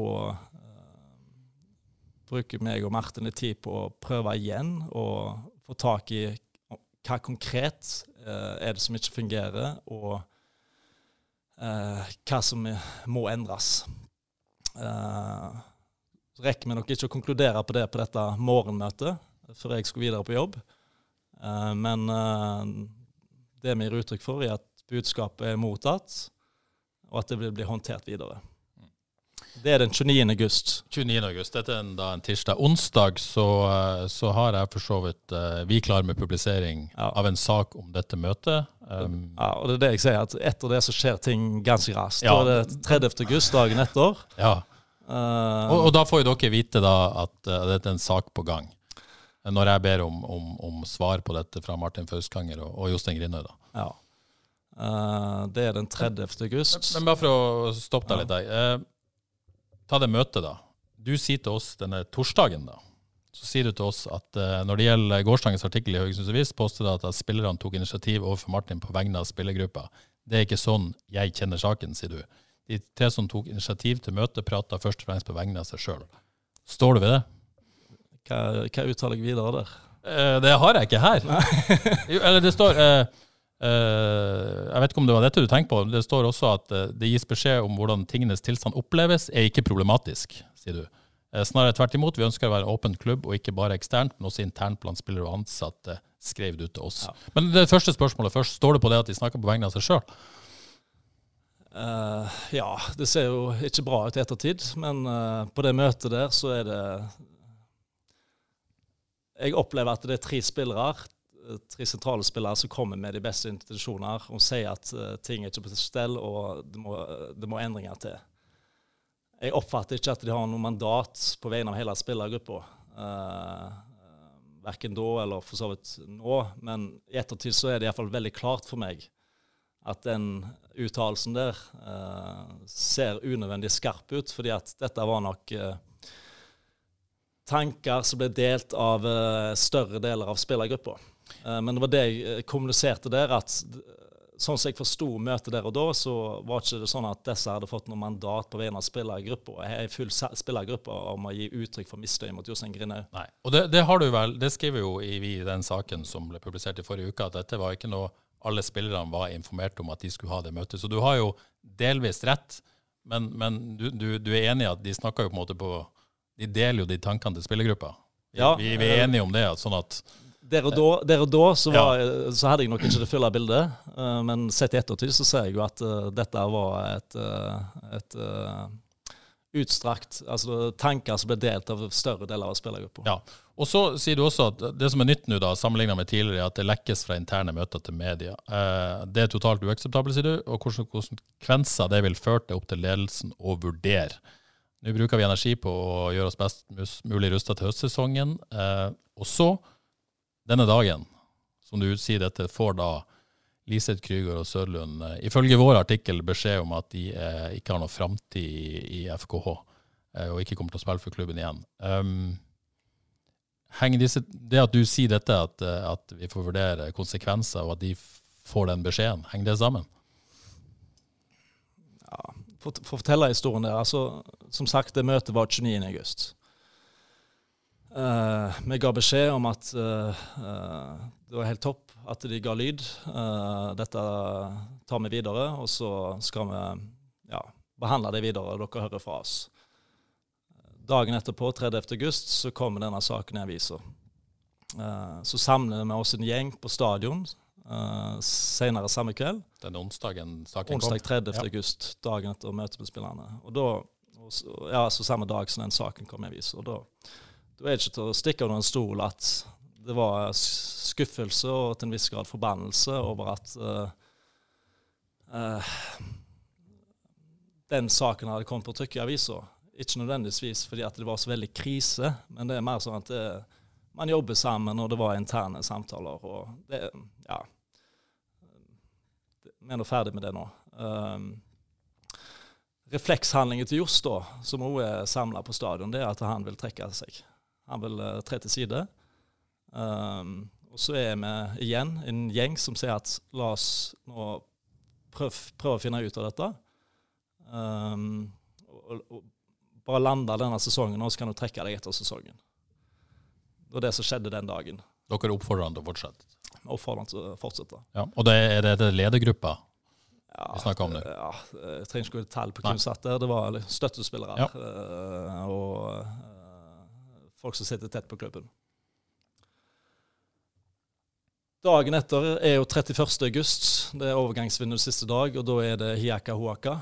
bruker meg og Martin litt tid på å prøve igjen og få tak i hva konkret uh, er det som ikke fungerer, og uh, hva som må endres. Uh, rekker vi nok ikke å konkludere på det på dette morgenmøtet før jeg skal videre på jobb. Men det vi gir uttrykk for, i at budskapet er mottatt, og at det vil bli håndtert videre. Det er den 29. august. 29. august, Dette er en, da en tirsdag. Onsdag så, eh, så har jeg for så vidt uh, Vi klar med publisering ja. av en sak om dette møtet. Um, ja, og det er det jeg sier, at etter det så skjer ting ganske raskt. Ja. Da er det 30. august, dagen etter. Ja. Uh, og, og, da får jo dere vite da at uh, dette er en sak på gang. Når jeg ber om, om, om svar på dette fra Martin Fauskanger og, og Jostein Grindøy. da. Ja. det er den 30. august. Men, men, bare for å stoppe deg litt der ta det møtet, da. Du sier til oss denne torsdagen, da. Så sier du til oss at uh, når det gjelder gårsdagens artikkel i Haugesunds Avis, påstår det at spillerne tok initiativ overfor Martin på vegne av spillergruppa. Det er ikke sånn jeg kjenner saken, sier du. De tre som tok initiativ til møtet, prata først og fremst på vegne av seg sjøl. Står du ved det? Hva, hva uttaler jeg videre der? Uh, det har jeg ikke her. jo, eller det står uh, Uh, jeg vet ikke om det var dette du tenkte på. Det står også at uh, det gis beskjed om hvordan tingenes tilstand oppleves, er ikke problematisk, sier du. Uh, snarere tvert imot. Vi ønsker å være en åpen klubb, og ikke bare eksternt, men også internt blant spillere og ansatte, skrev du til oss. Ja. Men det første spørsmålet først. Står det på det at de snakker på vegne av seg sjøl? ja, det ser jo ikke bra ut i ettertid, men på det møtet der så er det Jeg opplever at det er tre spillere tre sentrale spillere som kommer med de beste intensjoner og sier at uh, ting er ikke på stell og det må, det må, endringer til. Jeg oppfatter ikke at de har noe mandat på vegne av hele spillergruppa. Uh, verken da eller for så vidt nå, men i ettertid så er det iallfall veldig klart for meg at den uttalelsen der uh, ser unødvendig skarp ut, fordi at dette var nok uh, tanker som ble delt av uh, større deler av spillergruppa. Eh, men det var det jeg eh, kommuniserte der, at sånn som jeg forsto møtet der og da, så var det ikke sånn at disse hadde fått noe mandat på vegne av spillergruppa. Jeg er full spillergruppe om å gi uttrykk for misnøye mot Jostein Grinaud. Nei, og det, det, har du vel, det skriver jo i, vi i den saken som ble publisert i forrige uke, at dette var ikke noe alle spillerne var informert om at de skulle ha det møtet. Så du har jo delvis rett, men, men du, du, du, er enig i at de snakker jo på en måte på De deler jo de tankene til spillergruppa. Ja, vi, vi, er enige om det, sånn at der og da, der og da så, var, ja. så, hadde jeg nok ikke det fulle bildet, uh, men sett i ettertid så ser jeg jo at uh, dette var et, uh, et utstrakt Altså tanker som ble delt av større deler av spillergruppa. Ja. Og så sier du også at det som er nytt nå, da, sammenlignet med tidligere, er at det lekkes fra interne møter til media. det er totalt uakseptabelt, sier du, og hvilke konsekvenser det vil føre til opp til ledelsen å vurdere. Nå bruker vi energi på å gjøre oss best mulig rusta til høstsesongen. og så denne dagen, som du sier dette, får da Liseth Krüger og Sørlund eh, ifølge vår artikkel beskjed om at de eh, ikke har noe framtid i, i, FKH. og ikke kommer til å spille for klubben igjen. Um, disse, det at du sier dette, at, at, vi får vurdere konsekvenser, og at de får den beskjeden, henger det sammen? For, fortelle historien der. altså, Som sagt, det møtet var 29. august. Uh, vi ga beskjed om at uh, uh, det var helt topp at de ga lyd. dette tar vi videre, og så skal vi ja, behandle det videre. Dere hører fra oss. Dagen etterpå, 30. august, så kommer denne saken i avisa. så samler vi oss en gjeng på stadion senere samme kveld. Den onsdagen saken Onsdag 30. Ja. august, dagen etter møtet med spillerne. Og da, ja, så Samme dag som den saken kom i avisa. Og da da er det ikke til å stikke under en stol at det var skuffelse og til en viss grad forbannelse over at uh, uh, den saken hadde kommet på trykk i avisa. Ikke nødvendigvis fordi at det var så veldig krise, men det er mer sånn at det, man jobber sammen, og det var interne samtaler. og det, ja, Vi er nå ferdig med det nå. Um, reflekshandlingen til Johs, som òg er samla på stadion, det er at han vil trekke seg. Han vil uh, tre til side. Um, og så er vi igjen en gjeng som sier at la oss nå prøve, prøve å finne ut av dette. Um, og, og, bare lande denne sesongen, og så kan du trekke deg etter sesongen. Det var det som skjedde den dagen. Dere oppfordrer han til å fortsette? Oppfordrer den til å fortsette. Ja, og det, er det ledergruppa ja, vi snakker om det? Ja, jeg trenger ikke gå i detalj på hvem satt der. Det var støttespillere. Ja. Uh, og folk som sitter tett på klubben. Dagen etter er jo 31. august. Det er overgangsvinduets siste dag, og da er det hiaka huaka.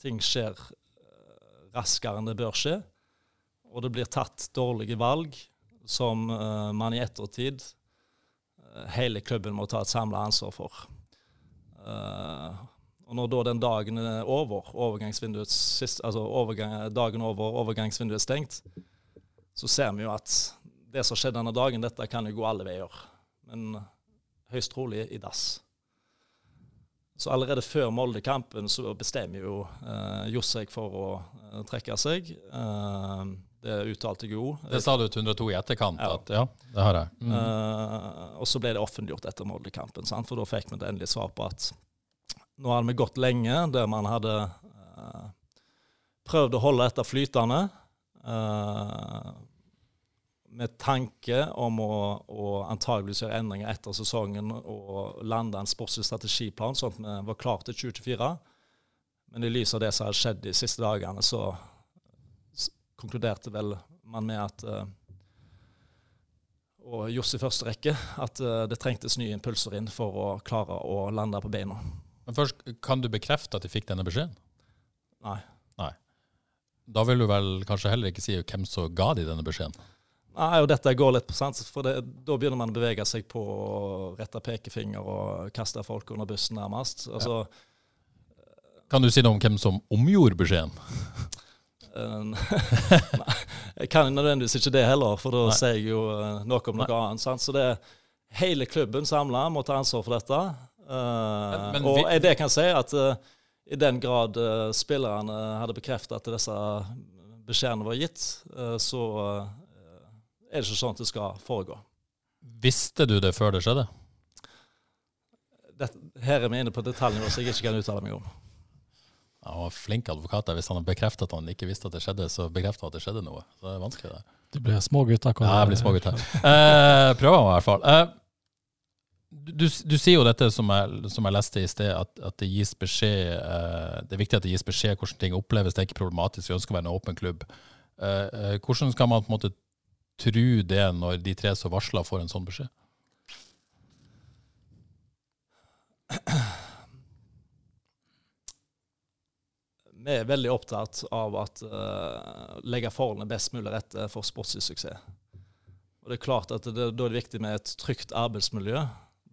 Ting skjer eh, raskere enn det bør skje. Og det blir tatt dårlige valg som uh, man i ettertid hele klubben må ta et samla ansvar for. og når da den dagen er over, overgangsvinduet sist, altså overgang, dagen over overgangsvinduet er stengt, så ser vi jo at det som skjedde denne dagen, dette kan jo gå alle veier. Men høyst trolig i dass. Så allerede før Molde-kampen så bestemmer jo eh, Johs seg for å eh, trekke seg. Eh, det uttalte jo. Det sa du til 102 i etterkant? Ja, at, ja det har jeg. Mm. Uh, og så ble det offentliggjort etter Molde-kampen, for da fikk vi det endelige svar på at nå hadde vi gått lenge der man hadde uh, prøvd å holde dette flytende. Uh, med tanke om å, å antageligvis gjøre endringer etter sesongen og lande en sportslig strategiplan, sånn at vi var klare til 2024. Men i lys av det som har skjedd de siste dagene, så konkluderte vel man med at og Johs i første rekke, at uh, det trengtes nye impulser inn for å klare å lande på beina. Men først, Kan du bekrefte at de fikk denne beskjeden? Nei. Nei. Da vil du vel kanskje heller ikke si hvem som ga de denne beskjeden? Nei, og dette går litt på sans, for det, da begynner man å bevege seg på å rette pekefinger og kaste folk under bussen, nærmest. Altså, ja. Kan du si noe om hvem som omgjorde beskjeden? Nei, jeg kan nødvendigvis ikke det heller, for da Nei. sier jeg jo eh, noe om noe Nei. annet. Sant? Så det er hele klubben samla må ta ansvar for dette. Uh, men, men og vi... det kan si at uh, i den grad uh, spillerne hadde bekreftet at disse beskjedene var gitt, så er det ikke sånn at det skal foregå. Visste du det før det skjedde? Det, her er vi inne på detaljnivå som jeg ikke kan uttale meg om. Han var flink advokat. Hvis han bekreftet at han ikke visste at det skjedde, så bekreftet han at det skjedde noe. Så det er vanskelig, det. Du blir små gutter. Ja, jeg blir små gutter. eh, prøver i hvert fall. Eh, du, du, sier jo dette som jeg, som jeg leste i sted, at, at det gis beskjed eh, Det er viktig at det gis beskjed hvordan ting oppleves. Det er ikke problematisk. Vi ønsker å være en åpen klubb. Eh, eh, hvordan skal man på en måte tro det når de tre som varsler, får en sånn beskjed? Vi er veldig opptatt av å uh, legge forholdene best mulig rette for sportslig suksess. Og det er klart at det, Da er det viktig med et trygt arbeidsmiljø,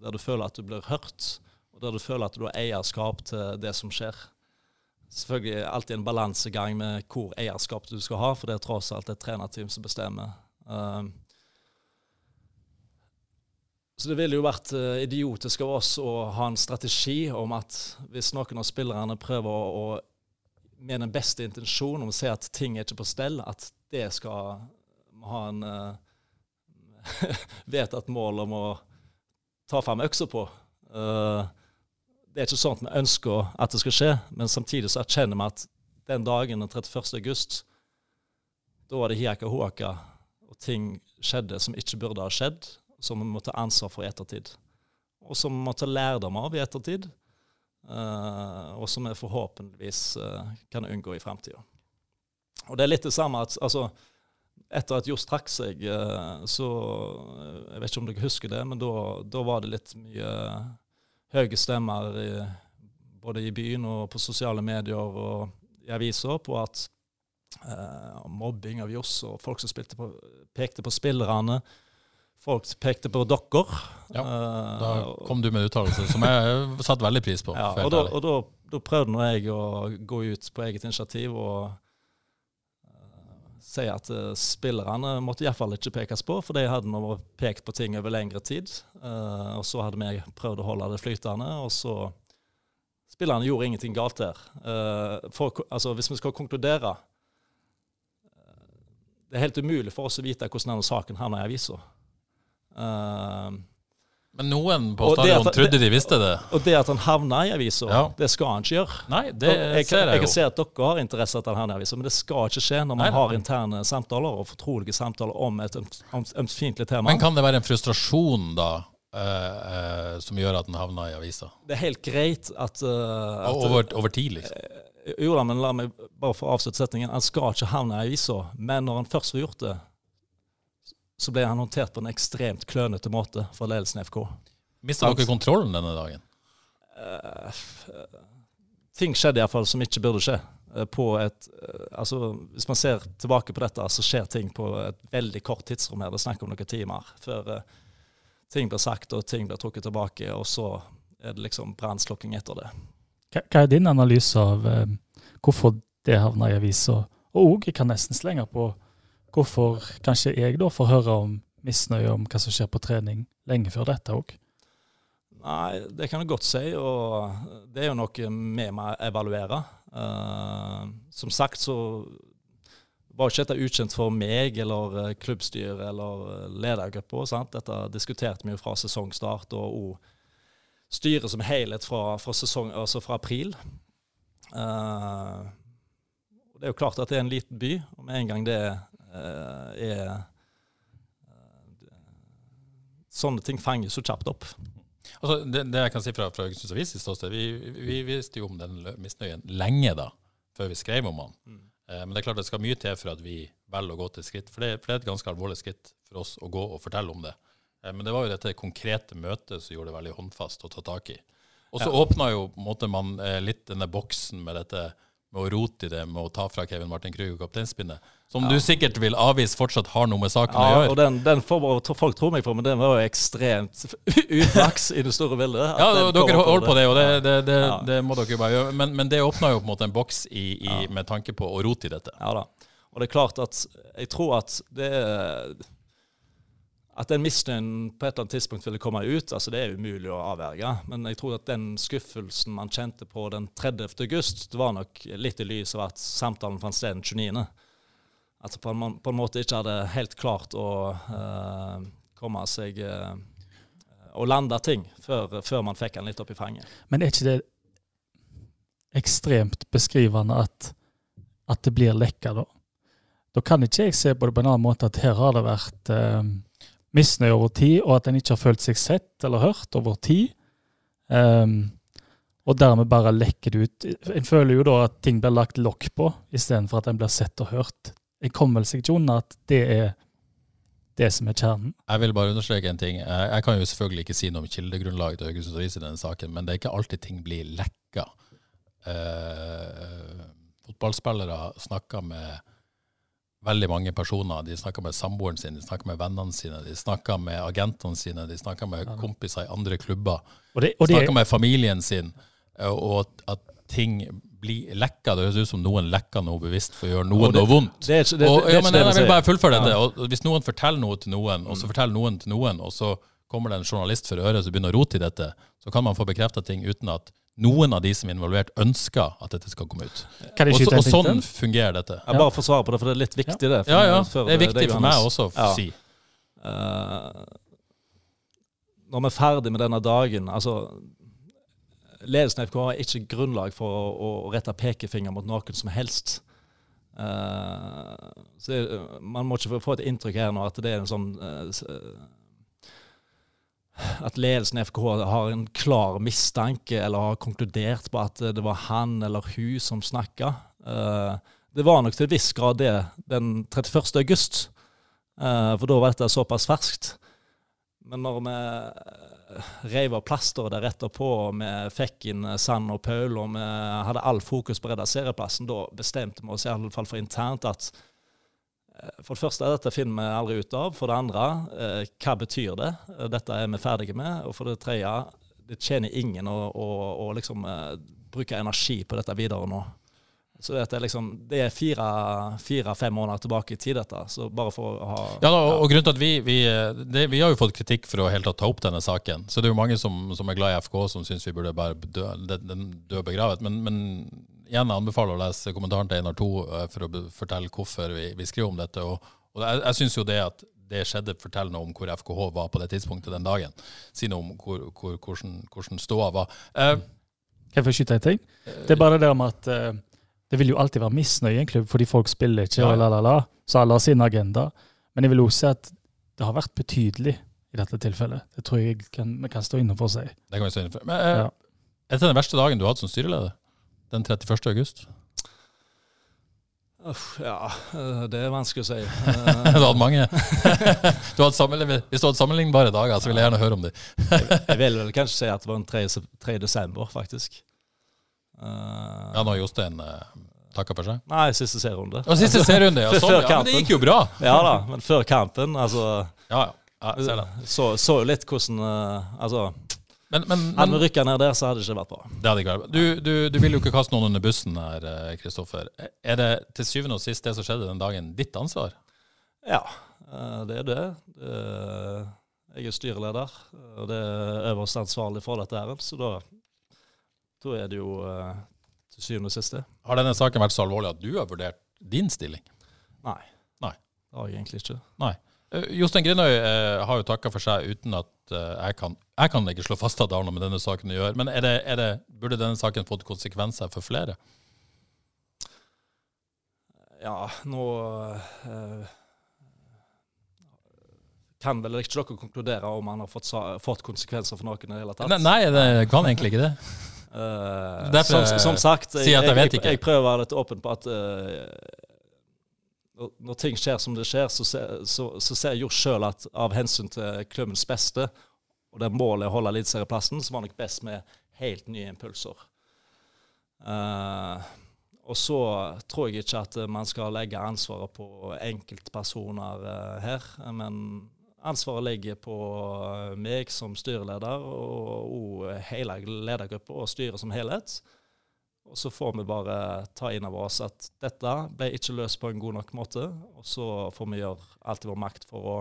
der du føler at du blir hørt, og der du føler at du har eierskap til det som skjer. Selvfølgelig alltid en balansegang med hvor eierskap du skal ha, for det er tross alt et trenerteam som bestemmer Uh, så det ville jo vært uh, idiotisk av oss å ha en strategi om at hvis noen av spillerne prøver å, å med den beste intensjonen om å se at ting er ikke på stell, at det skal ha en uh, vedtatt mål om å ta fram øksa på. Uh, det er ikke at vi ønsker at det skal skje, men samtidig så erkjenner vi at den dagen den 31. august, da var det hiaka hoaka, og ting skjedde som ikke burde ha skjedd, som vi må ta ansvar for i ettertid. Og som vi må ta lærdom av i ettertid, og som vi forhåpentligvis uh, kan unngå i framtida. Og det er litt det samme at altså, etter at Johs trakk seg, uh, så Jeg vet ikke om dere husker det, men da var det litt mye høye stemmer i, både i byen og på sosiale medier og i aviser på at mobbing av Johs og folk som på, pekte på spillerne folk pekte på dere. Ja, eh, da kom du med en uttalelse som jeg satte veldig pris på. Ja, og da, og da, da prøvde nå jeg å gå ut på eget initiativ og uh, si at uh, spillerne måtte iallfall ikke pekes på, for de hadde nå pekt på ting over lengre tid. Uh, og så hadde vi prøvd å holde det flytende, og så Spillerne gjorde ingenting galt der. For, altså, hvis vi skal konkludere Det er helt umulig for oss å vite hvordan denne saken havna i avisa. Uh, men noen på stadion trodde de visste det. Og det at han havna i avisa, ja. det skal han ikke gjøre. Nei, det jeg, ser jeg, jeg kan se at dere har interesse av at han havner i avisa, men det skal ikke skje når man nei, har interne samtaler og fortrolige samtaler om et ømfintlig tema. Men kan det være en frustrasjon, da? Uh, uh, som gjør at den havna i avisa? Det er helt greit at, uh, at over, over, tid, liksom? jo da, men la meg bare få avslutte setningen. Han skal ikke havne i avisa, men når han først har gjort det, så ble han håndtert på en ekstremt klønete måte fra ledelsen i FK. Mista dere kontrollen denne dagen? Uh, ting skjedde iallfall som ikke burde skje. Uh, på et, uh, altså, hvis man ser tilbake på dette, så skjer ting på et veldig kort tidsrom her. Det er snakk om noen timer før ting blir sagt og ting blir trukket tilbake, og så er det liksom brannslukking etter det. Hva er din analyse av hvorfor det havna i avisa? Og òg, jeg kan nesten slenge på hvorfor kanskje jeg da får høre om misnøye om hva som skjer på trening lenge før dette òg? Nei, det kan du godt si, og det er jo noe vi må evaluere. Uh, som sagt så var ikke dette ukjent for meg eller uh, klubbstyret eller uh, ledergruppa. Dette diskuterte vi jo fra sesongstart, og òg styret som helhet fra, fra, sesong, altså fra april. Uh, det er jo klart at det er en liten by, og med en gang det Eh, er eh, Sånne ting fanger så kjapt opp. Altså, det, det, jeg kan si fra, fra Haugesunds Avis i ståsted, vi, vi, visste jo om den misnøyen lenge da, før vi skrev om den. Mm. Eh, men det er klart det skal mye til for at vi velger å gå til skritt. For det, for det, er et ganske alvorlig skritt for oss å gå og fortelle om det. Eh, men det var jo dette konkrete møtet som gjorde det veldig håndfast å ta tak i. Og så ja. åpna jo på en måte, man eh, litt denne boksen med dette med å rote i det med å ta fra Kevin Martin Krüger kapteinspinnet. Som ja. du sikkert vil avvise fortsatt har noe med saken ja, å gjøre. og den, den får folk tro meg for, men den var jo ekstremt uflaks i det store bildet. Ja, dere holder på det, og det, det, det, ja. det, må dere bare gjøre. Men, men det åpna jo på en måte en boks i, i, med tanke på å rote i dette. Ja da. Og det er klart at jeg tror at det er at den misnøyen på et eller annet tidspunkt ville komme ut, altså det er umulig å avverge. Men jeg tror at den skuffelsen man kjente på den 30. august, det var nok litt i lys av at samtalen fant sted den 29. At man på en måte ikke hadde helt klart å uh, komme seg uh, og lande ting før, før, man fikk den litt opp i fanget. Men er ikke det ekstremt beskrivende at, at det blir lekka, da? Da kan ikke jeg se på det på en annen måte at her har det vært uh, misnøye over tid, og at en ikke har følt seg sett eller hørt over tid. Um, og dermed bare lekker det ut. En føler jo da at ting blir lagt lokk på, istedenfor at en blir sett og hørt. En kommer vel seg ikke unna at det er det som er kjernen. Jeg vil bare understreke en ting. Jeg, kan jo selvfølgelig ikke si noe om kildegrunnlaget til Haugesunds Avis i denne saken, men det er ikke alltid ting blir lekka. Uh, fotballspillere snakker med veldig mange personer. De snakker med samboeren sin, de snakker med vennene sine, de snakker med agentene sine, de snakker med kompiser i andre klubber. Og det, og de snakker med familien sin. Eh, og at, ting blir lekka. Det høres ut som noen lekker noe bevisst for å gjøre noen noe vondt. Det det, og, ja, men jeg, vil bare fullføre dette. Og hvis noen forteller noe til noen, og så mm. forteller noen til noen, og så kommer det en journalist for øret som begynner å rote i dette, så kan man få bekrefta ting uten at noen av de som er involvert, ønsker at dette skal komme ut. Kan Og, så, og sånn fungerer dette. Jeg bare får svare på det, for det er litt viktig, det. for- Ja, ja. Det er viktig deg, for meg også å Ja. si. Uh, når vi er ferdig med denne dagen altså Ledelsen i FK har ikke grunnlag for å, å rette pekefinger mot noen som helst. Uh, så Man må ikke få et inntrykk her nå at det er en sånn eh, At ledelsen i FKH har en klar mistanke eller har konkludert på at det var han eller hun som snakka. Eh, det var nok til en viss grad det den 31. august, eh, for da var dette såpass ferskt. Men når vi eh, reiv av plasteret der etterpå, og vi fikk inn Sand og Paul, og vi hadde all fokus på å redde serieplassen, da bestemte vi oss i alle fall for internt at for det første, er dette finner vi aldri ut av. For det andre, eh, hva betyr det? Eh, Dette er vi ferdige med. Og for det tredje, det tjener ingen å, å, å liksom eh, bruke energi på dette videre nå. Så det er liksom, det er fire-fem fire, fem måneder tilbake i tid, dette. Så bare for å ha Ja, da, og, og grunnen til at vi, vi, det, vi har jo fått kritikk for å helt ta opp denne saken. Så det er jo mange som, som er glad i FK, som syns vi burde bare dø, dø begravet. Men, men igjen jeg anbefaler å lese kommentaren til Einar 2 eh, for å fortelle hvorfor vi, vi skriver om dette. Og, og jeg, jeg syns jo det at det skjedde, forteller noe om hvor FKH var på det tidspunktet den dagen. Si noe om hvor, hvor, hvordan, hvordan ståa var. Eh, Kan jeg få skyte en ting? Det er bare det om at uh, det vil jo alltid være misnøye i en klubb fordi folk spiller ikke, Ja, og la, la, la. Så alle har sin agenda. Men jeg vil også si at det har vært betydelig i dette tilfellet. Det tror jeg kan, vi kan stå inne for å si. det kan vi stå inne for. Men, uh, Ja. Er dette den verste dagen du har hatt som styreleder? Den 31. august? Uff, Ja, eh, det er vanskelig å si. du hadde mange. du hadde sammenlign- Hvis du hadde sammenlignbare dager, så vil jeg gjerne høre om dem. Jeg vil vel kanskje si at det var den 3. sep- 3. desember, faktisk. Eh, Ja, nå har Jostein uh, takka for seg. Nei, siste serierunde. Og siste serierunde, ja. Sånn, ja. Men det gikk jo bra. Ja da, men før kampen, altså Ja, ja. jeg ser det. Så, så litt hvordan eh, Altså, Men, men, hadde men vi rykka ned der, så hadde det ikke vært bra. det hadde ikke vært bra. Du, du, du vil jo ikke kaste noen under bussen her, eh, Kristoffer. Er det til syvende og sist det som skjedde den dagen, ditt ansvar? Ja, eh, det er det. er, jeg er styreleder, og det er øverst ansvarlig for dette her, så da, da er det jo eh, til syvende og sist det. Har denne saken vært så alvorlig at du har vurdert din stilling? Nei. Nei. Det har jeg egentlig ikke. Nei. Eh, Jostein Grindøy eh, har jo takka for seg uten at eh, jeg kan Jeg kan ikke slå fast at det har noe med denne saken å gjøre. Men er det, er det, burde denne saken fått konsekvenser for flere? Ja, nå eh, kan vel ikke dere konkludere om han har fått, fått konsekvenser for noen i det hele tatt? Nei, det kan egentlig ikke det. Eh, Derfor, som, som sagt, jeg, jeg jeg, jeg prøver å være litt åpen på at uh, når, når ting skjer som det skjer, så, ser- så, så ser jeg jo sjøl at av hensyn til klubbens beste, og det målet er å holde eliteserieplassen, så var det nok best med helt nye impulser. Uh, og så tror jeg ikke at man skal legge ansvaret på enkeltpersoner eh, her, men ansvaret ligger på eh, meg som styreleder og, og hele ledergruppa og styret som helhet. Og så får vi bare ta inn over oss at dette ble ikke løst på en god nok måte. Og så får vi gjøre alt i vår makt for å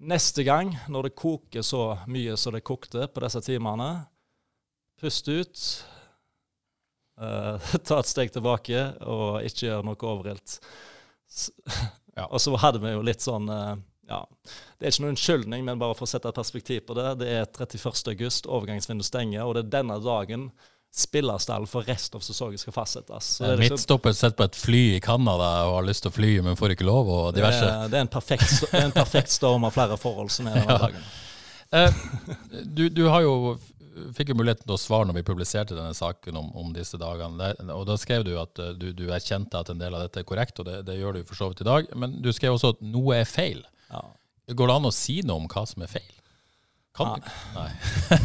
neste gang, når det koker så mye som det kokte på disse timene, puste ut. eh, ta et steg tilbake og ikke gjøre noe overilt. Ja. Og så hadde vi jo litt sånn eh, ja, Det er ikke noen unnskyldning, men bare for å sette et perspektiv på det. Det er 31. august, overgangsvinduet stenger, og det er denne dagen spillerstallen for resten av sesongen skal fastsettes. Så det, liksom, midtstopper sitter på et fly i Canada og har lyst til å fly, men får ikke lov, og det, diverse. er, det, er en perfekt, er en perfekt storm av flere forhold som er denne Ja. dagen. Eh, du, du har jo fikk jo muligheten til å svare når vi publiserte denne saken om, om disse dagene. Og Da skrev du at eh, du, du erkjente at en del av dette er korrekt, og det, det gjør du for så vidt i dag. Men du skrev også at noe er feil. Ja. Går det an å si noe om hva som er feil? Kan ja. du? Nei.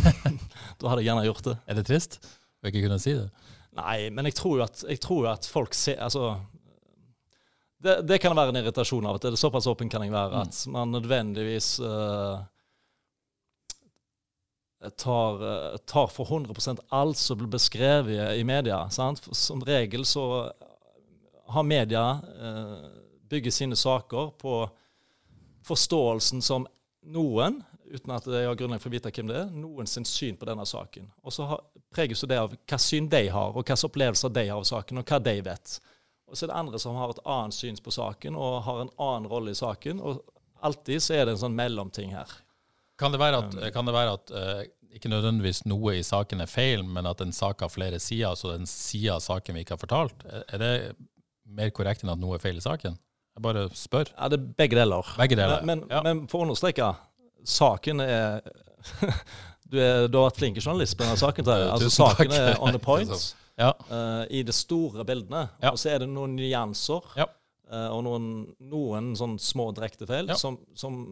Da hadde jeg gjerne gjort det. Er det trist å ikke kunne si det? Nei, men jeg tror jo at, at folk ser Altså det, det kan være en irritasjon av til. Det er Såpass åpen kan jeg være at man nødvendigvis uh, tar, eh, tar for 100 alt som blir beskrevet i media. Sant? Som regel så har media uh, bygget sine saker på forståelsen som noen uten at jeg har grunnlag for å vite hvem det er, noen sin syn på denne saken. Og så preges det av hva syn de har, og hvilke opplevelser de har av saken, og hva de vet. Og så er det andre som har et annet syn på saken og har en annen rolle i saken. Og alltid så er det en sånn mellomting her. Kan det være at, kan det være at uh, ikke nødvendigvis noe i saken er feil, men at en sak har flere sider, så den sida av saken vi ikke har fortalt, er det mer korrekt enn at noe er feil i saken? Jeg bare spør. Ja, det er begge deler. Begge deler. Men, ja. men for å understreke, saken er du, er du, har vært flink journalist på denne saken. Altså, saken er on the point ja. uh, i de store bildene. Ja. Og så er det noen nyanser uh, og noen, noen sånn små direktefeil som, som,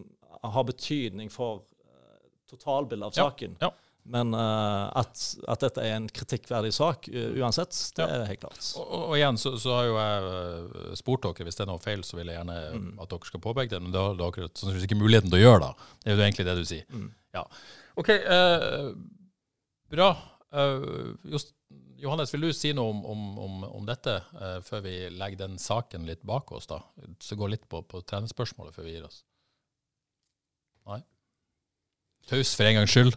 har betydning for totalbildet av saken. Ja. Men uh, at, at, dette er en kritikkverdig sak uh, uansett, det ja. er helt klart. Og, og, igjen så, så, har jo jeg uh, spurt dere hvis det er noe feil, så vil jeg gjerne mm. at dere skal påpeke det. Men det har dere sannsynligvis ikke muligheten til å gjøre, da. Det er jo egentlig det du sier. Mm. Ja. OK, bra. Just, Johannes, vil du si noe om, om, om, om dette før vi legger den saken litt bak oss? da? Så gå litt på, på trenerspørsmålet før vi gir oss. Nei? Taus for en gangs skyld?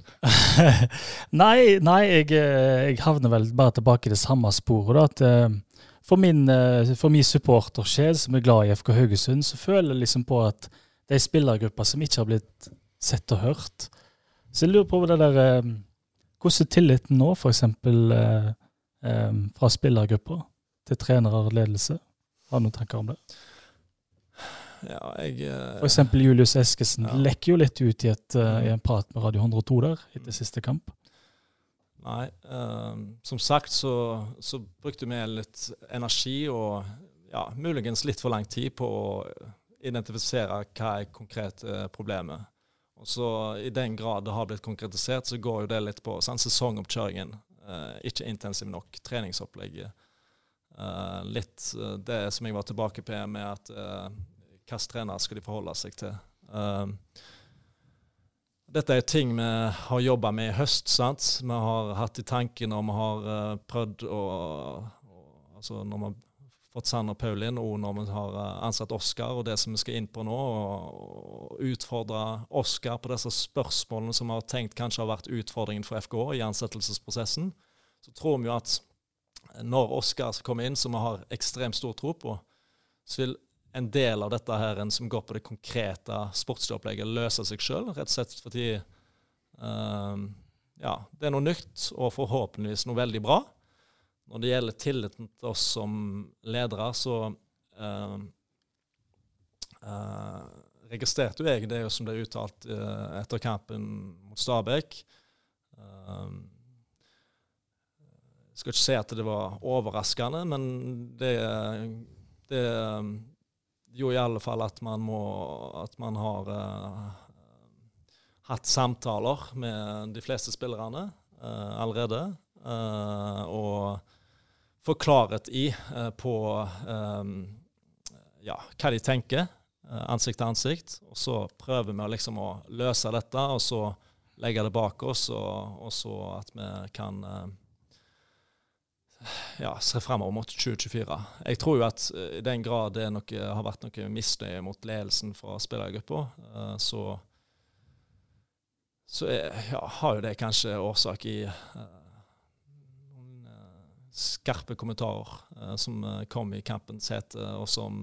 nei, nei jeg, eh, jeg, havner vel bare tilbake i det samme sporet. At eh, for min, eh, for min supportersjel som er glad i FK Haugesund, så føler jeg liksom på at det er spillergrupper som ikke har blitt sett og hørt. Så jeg lurer på det der Hvordan er tilliten nå, f.eks. Fra spillergrupper til trenere og ledelse? Har du noen tanker om det? Ja, jeg, uh, For eksempel Julius Eskesen ja. lekker jo litt ut i, et, uh, i, en prat med Radio 102 der etter mm. siste kamp. Nei, uh, som sagt så, så, brukte vi litt energi og ja, muligens litt for lang tid på å identifisere hva er konkret problemet. Og så I den grad det har blitt konkretisert, så går jo det litt på sånn, sesongoppkjøringen. ikke intensiv nok treningsopplegg. litt det som jeg var tilbake på med at hvilken trener skal de forholde seg til. Um, dette er ting vi har jobba med i høst. sant? Vi har hatt i tanken og vi har uh, prøvd å altså Når vi har fått Sand og Paulin, og når vi har uh, ansatt Oskar, og det som vi skal inn på nå, og, og utfordre Oskar på disse spørsmålene som vi har tenkt kanskje har vært utfordringen for FK i ansettelsesprosessen, så tror vi jo at når Oskar skal komme inn, som vi har ekstremt stor tro på, så vil en del av dette her en som går på det konkrete sportslige opplegget, løser seg sjøl. Rett og slett fordi uh, ja, det er noe nytt og forhåpentligvis noe veldig bra. Når det gjelder tilliten til oss som ledere, så uh, uh, registrerte jo jeg det som ble uttalt uh, etter kampen mot Stabæk. Jeg skal ikke si at det var overraskende, men det, det jo i alle fall at man må At man har uh, hatt samtaler med de fleste spillerne uh, allerede. Uh, og få klarhet i på um, ja, hva de tenker, ansikt til ansikt. Og så prøver vi liksom å løse dette, og så legge det bak oss, og, og så at vi kan ja, ser fremover mot 2024. Jeg tror jo at eh, i den grad det noe, har vært noe misnøye mot ledelsen fra spillergruppa, uh, så, så ja, har jo det kanskje årsak i uh, noen skarpe kommentarer som kom i kampens hete, og som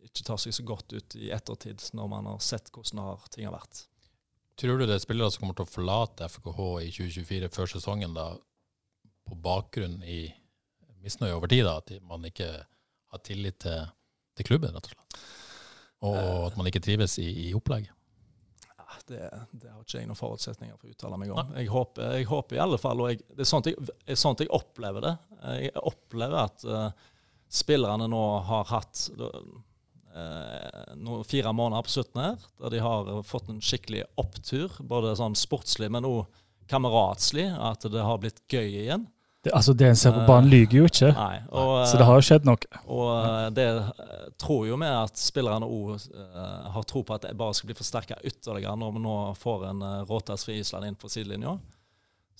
ikke tar seg så godt ut i ettertid, når man har sett hvordan ting har vært. Tror du det er spillere som kommer til å forlate FKH i 2024 før sesongen, da, på bakgrunn i misnøye over tid? da, At man ikke har tillit til, til klubben, rett og slett? Og uh, at man ikke trives i, i opplegget? Det, det, har ikke jeg noen forutsetninger for å uttale meg om. Jeg håper, jeg håper, i alle fall, og jeg, det er sånn jeg, er sånt jeg opplever det. Jeg opplever at uh, spillerne nå har hatt uh, noen, fire måneder på slutten her, der de har fått en skikkelig opptur, både sånn sportslig, men òg kameratslig. At det har blitt gøy igjen. Det, altså Det en ser på banen, lyver jo ikke. Nei, og, så det har jo skjedd noe. Og eh, det tror jo vi at spillerne òg har tro på at det bare skal bli forsterka ytterligere når vi nå får en Råtas fra Island inn på sidelinja.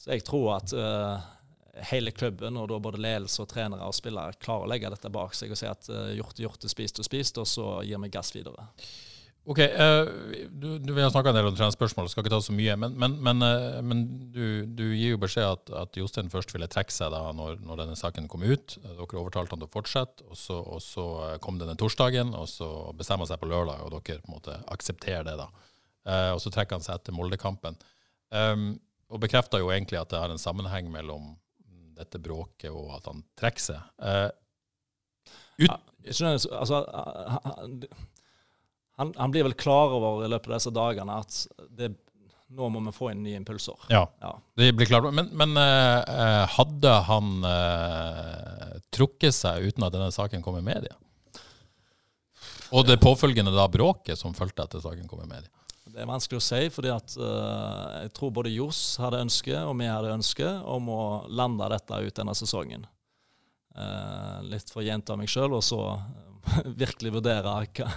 Så jeg tror at uh, hele klubben, og da både ledelse og trenere og spillere, klarer å legge dette bak seg og si at uh, gjort er gjort, spist og spist, og så gir vi gass videre. Ok, uh, du, du, Vi har snakka en del om trenerspørsmål, skal ikke ta så mye. Men, men, men, uh, men du, du, gir jo beskjed at, at Jostein først ville trekke seg da når, når, denne saken kom ut. Dere overtalte han til å fortsette, og så, og så kom denne torsdagen. Og så bestemmer han seg på lørdag, og dere på en måte aksepterer det. da. Uh, og så trekker han seg etter Moldekampen. Um, og bekrefter jo egentlig at det har en sammenheng mellom dette bråket og at han trekker seg. ut, ja, altså, han, han, blir vel klar over i løpet av disse dagene at det, nå må vi få inn nye impulser. Ja, ja. det blir klart. Men, men uh, hadde han uh, trukket seg uten at denne saken kom i media? Og det påfølgende da bråket som fulgte etter saken kom i media? Det er vanskelig å si, fordi at uh, jeg tror både Johs hadde ønske, og vi hadde ønske om å lande dette ut denne sesongen. litt for å gjenta meg sjøl, og så virkelig vurdere hva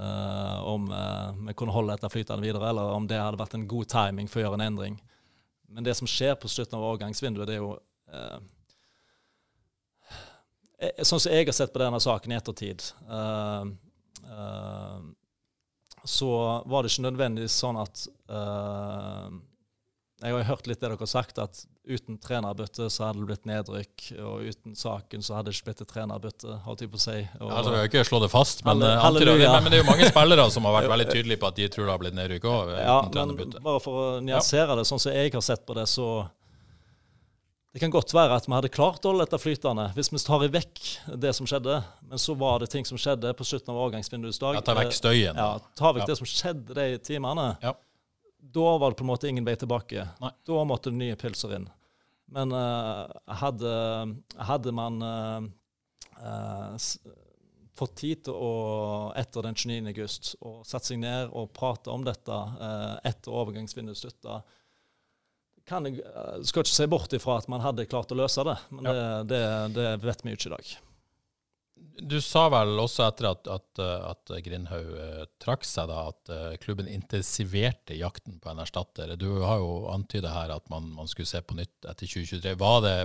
Uh, om uh, vi kunne holde dette flytende videre, eller om det hadde vært en god timing for å gjøre en endring. Men det som skjer på slutten av overgangsvinduet, det er jo uh, Sånn som jeg har sett på denne saken i ettertid, så var det ikke nødvendigvis sånn at jeg har hørt litt det dere har sagt, at uten trenerbytte så hadde det blitt nedrykk. Og uten saken så hadde det ikke blitt et trenerbytte, holdt jeg på å si. Og, altså, vi har ikke slå det fast, men, eh, halleluja. men, det er jo mange spillere som har vært veldig tydelige på at de tror det har blitt nedrykk òg. Ja, men bare for å nyansere ja. det, sånn som jeg har sett på det, så det kan godt være at vi hadde klart å holde dette flytende hvis vi tar i vekk det som skjedde. Men så var det ting som skjedde på slutten av overgangsvinduets dag. Ja, ta vekk støyen. Ja, ta vekk ja. det som skjedde de timene. Ja da var det på en måte ingen vei tilbake. Nei. Da måtte det nye pilser inn. Men uh, hadde, hadde, man uh, uh, fått tid til å, etter den 29. august, å sette seg ned og prate om dette etter overgangsvinduet slutta, kan jeg, skal ikke se bort ifra at man hadde klart å løse det, men ja. det, det, det vet vi jo ikke i dag. Du sa vel også etter at, at, at Grindhaug eh, trakk seg, da, at eh, klubben intensiverte jakten på en erstatter. Du har jo antydet her at man, man, skulle se på nytt etter 2023. Var det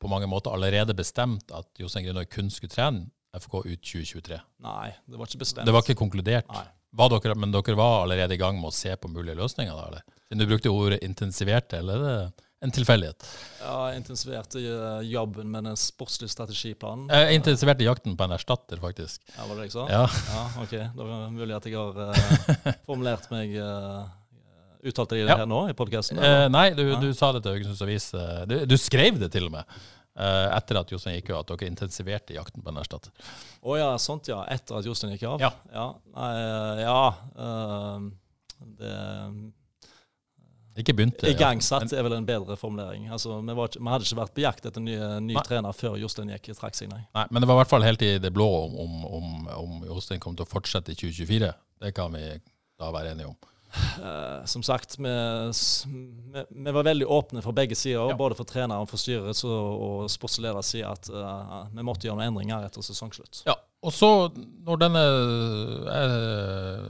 på mange måter allerede bestemt at Jostein Grindhaug kun skulle trene FK ut 2023? Nei, det var ikke bestemt. Det var ikke konkludert? Nei. Dere, men dere var allerede i gang med å se på mulige løsninger? da, eller? Du brukte ordet 'intensiverte', eller er det en tilfeldighet? Ja, jeg intensiverte eh, jobben med den sportslige strategiplanen. Jeg intensiverte jakten på en erstatter, faktisk. Ja, Var det jeg sa? Ja. ja ok, Da er det mulig at jeg har uh, formulert meg uh, Uttalte jeg det ja. her nå i podkasten? Uh, nei, du, du, sa det til Haugesunds Avis. Du, du, skrev det til og med. etter at Jostein gikk av, at dere intensiverte jakten på en erstatter. Å oh, ja, sånt ja. Etter at Jostein gikk av? Ja. Ja, nei, ja det ikke begynte. Igangsatt er vel en bedre formulering. Altså, vi, var, vi, hadde ikke vært på jakt etter ny, ny trener før Jostein gikk trakk seg, nei. nei. Men det var i hvert fall helt i det blå om, om, om, om Jostein kom til å fortsette i 2024. Det kan vi da være enige om. Uh, som sagt, vi, vi, vi, var veldig åpne for begge sider, ja. både for treneren, for styret og, og sportsleder side, at uh, vi måtte gjøre noen endringer etter sesongslutt. Ja, og så, når denne uh,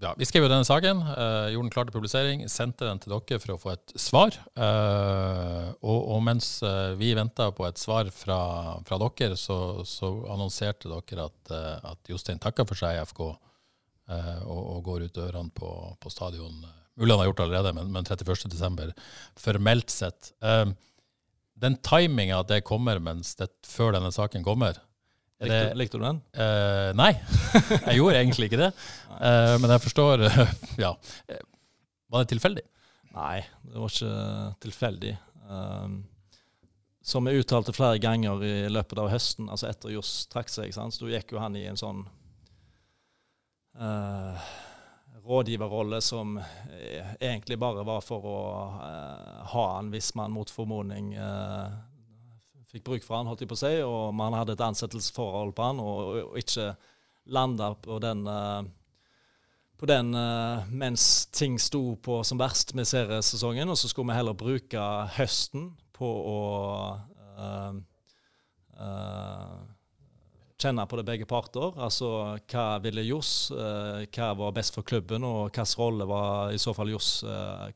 ja, vi skrev jo denne saken, uh, gjorde den klar til publisering, sendte den til dere for å få et svar. Uh, og, og, mens uh, vi venta på et svar fra, fra dere, så, så, annonserte dere at, at Jostein takka for seg i FK og, og, går ut dørene på, på stadion. Mulig han har gjort det allerede, men, men 31.12. formelt sett. den timinga at det kommer mens det, før denne saken kommer, Likte, likte, du den? Uh, nei, jeg gjorde egentlig ikke det. Uh, men jeg forstår uh, Ja. Var det tilfeldig? Nei, det var ikke tilfeldig. Um, som jeg uttalte flere ganger i løpet av høsten, altså etter Johs trakk seg, så gikk jo han i en sånn rådgiverrolle som egentlig bare var for å ha han hvis man mot formodning fikk bruk for han, holdt jeg på å si, og man hadde et ansettelsesforhold på han, og, og ikke landa på den uh, på den uh, mens ting sto på som verst med seriesesongen, og så skulle vi heller bruke høsten på å uh, kjenne på det begge parter. Altså hva ville Johs, hva var best for klubben, og hvilken rolle var i så fall Johs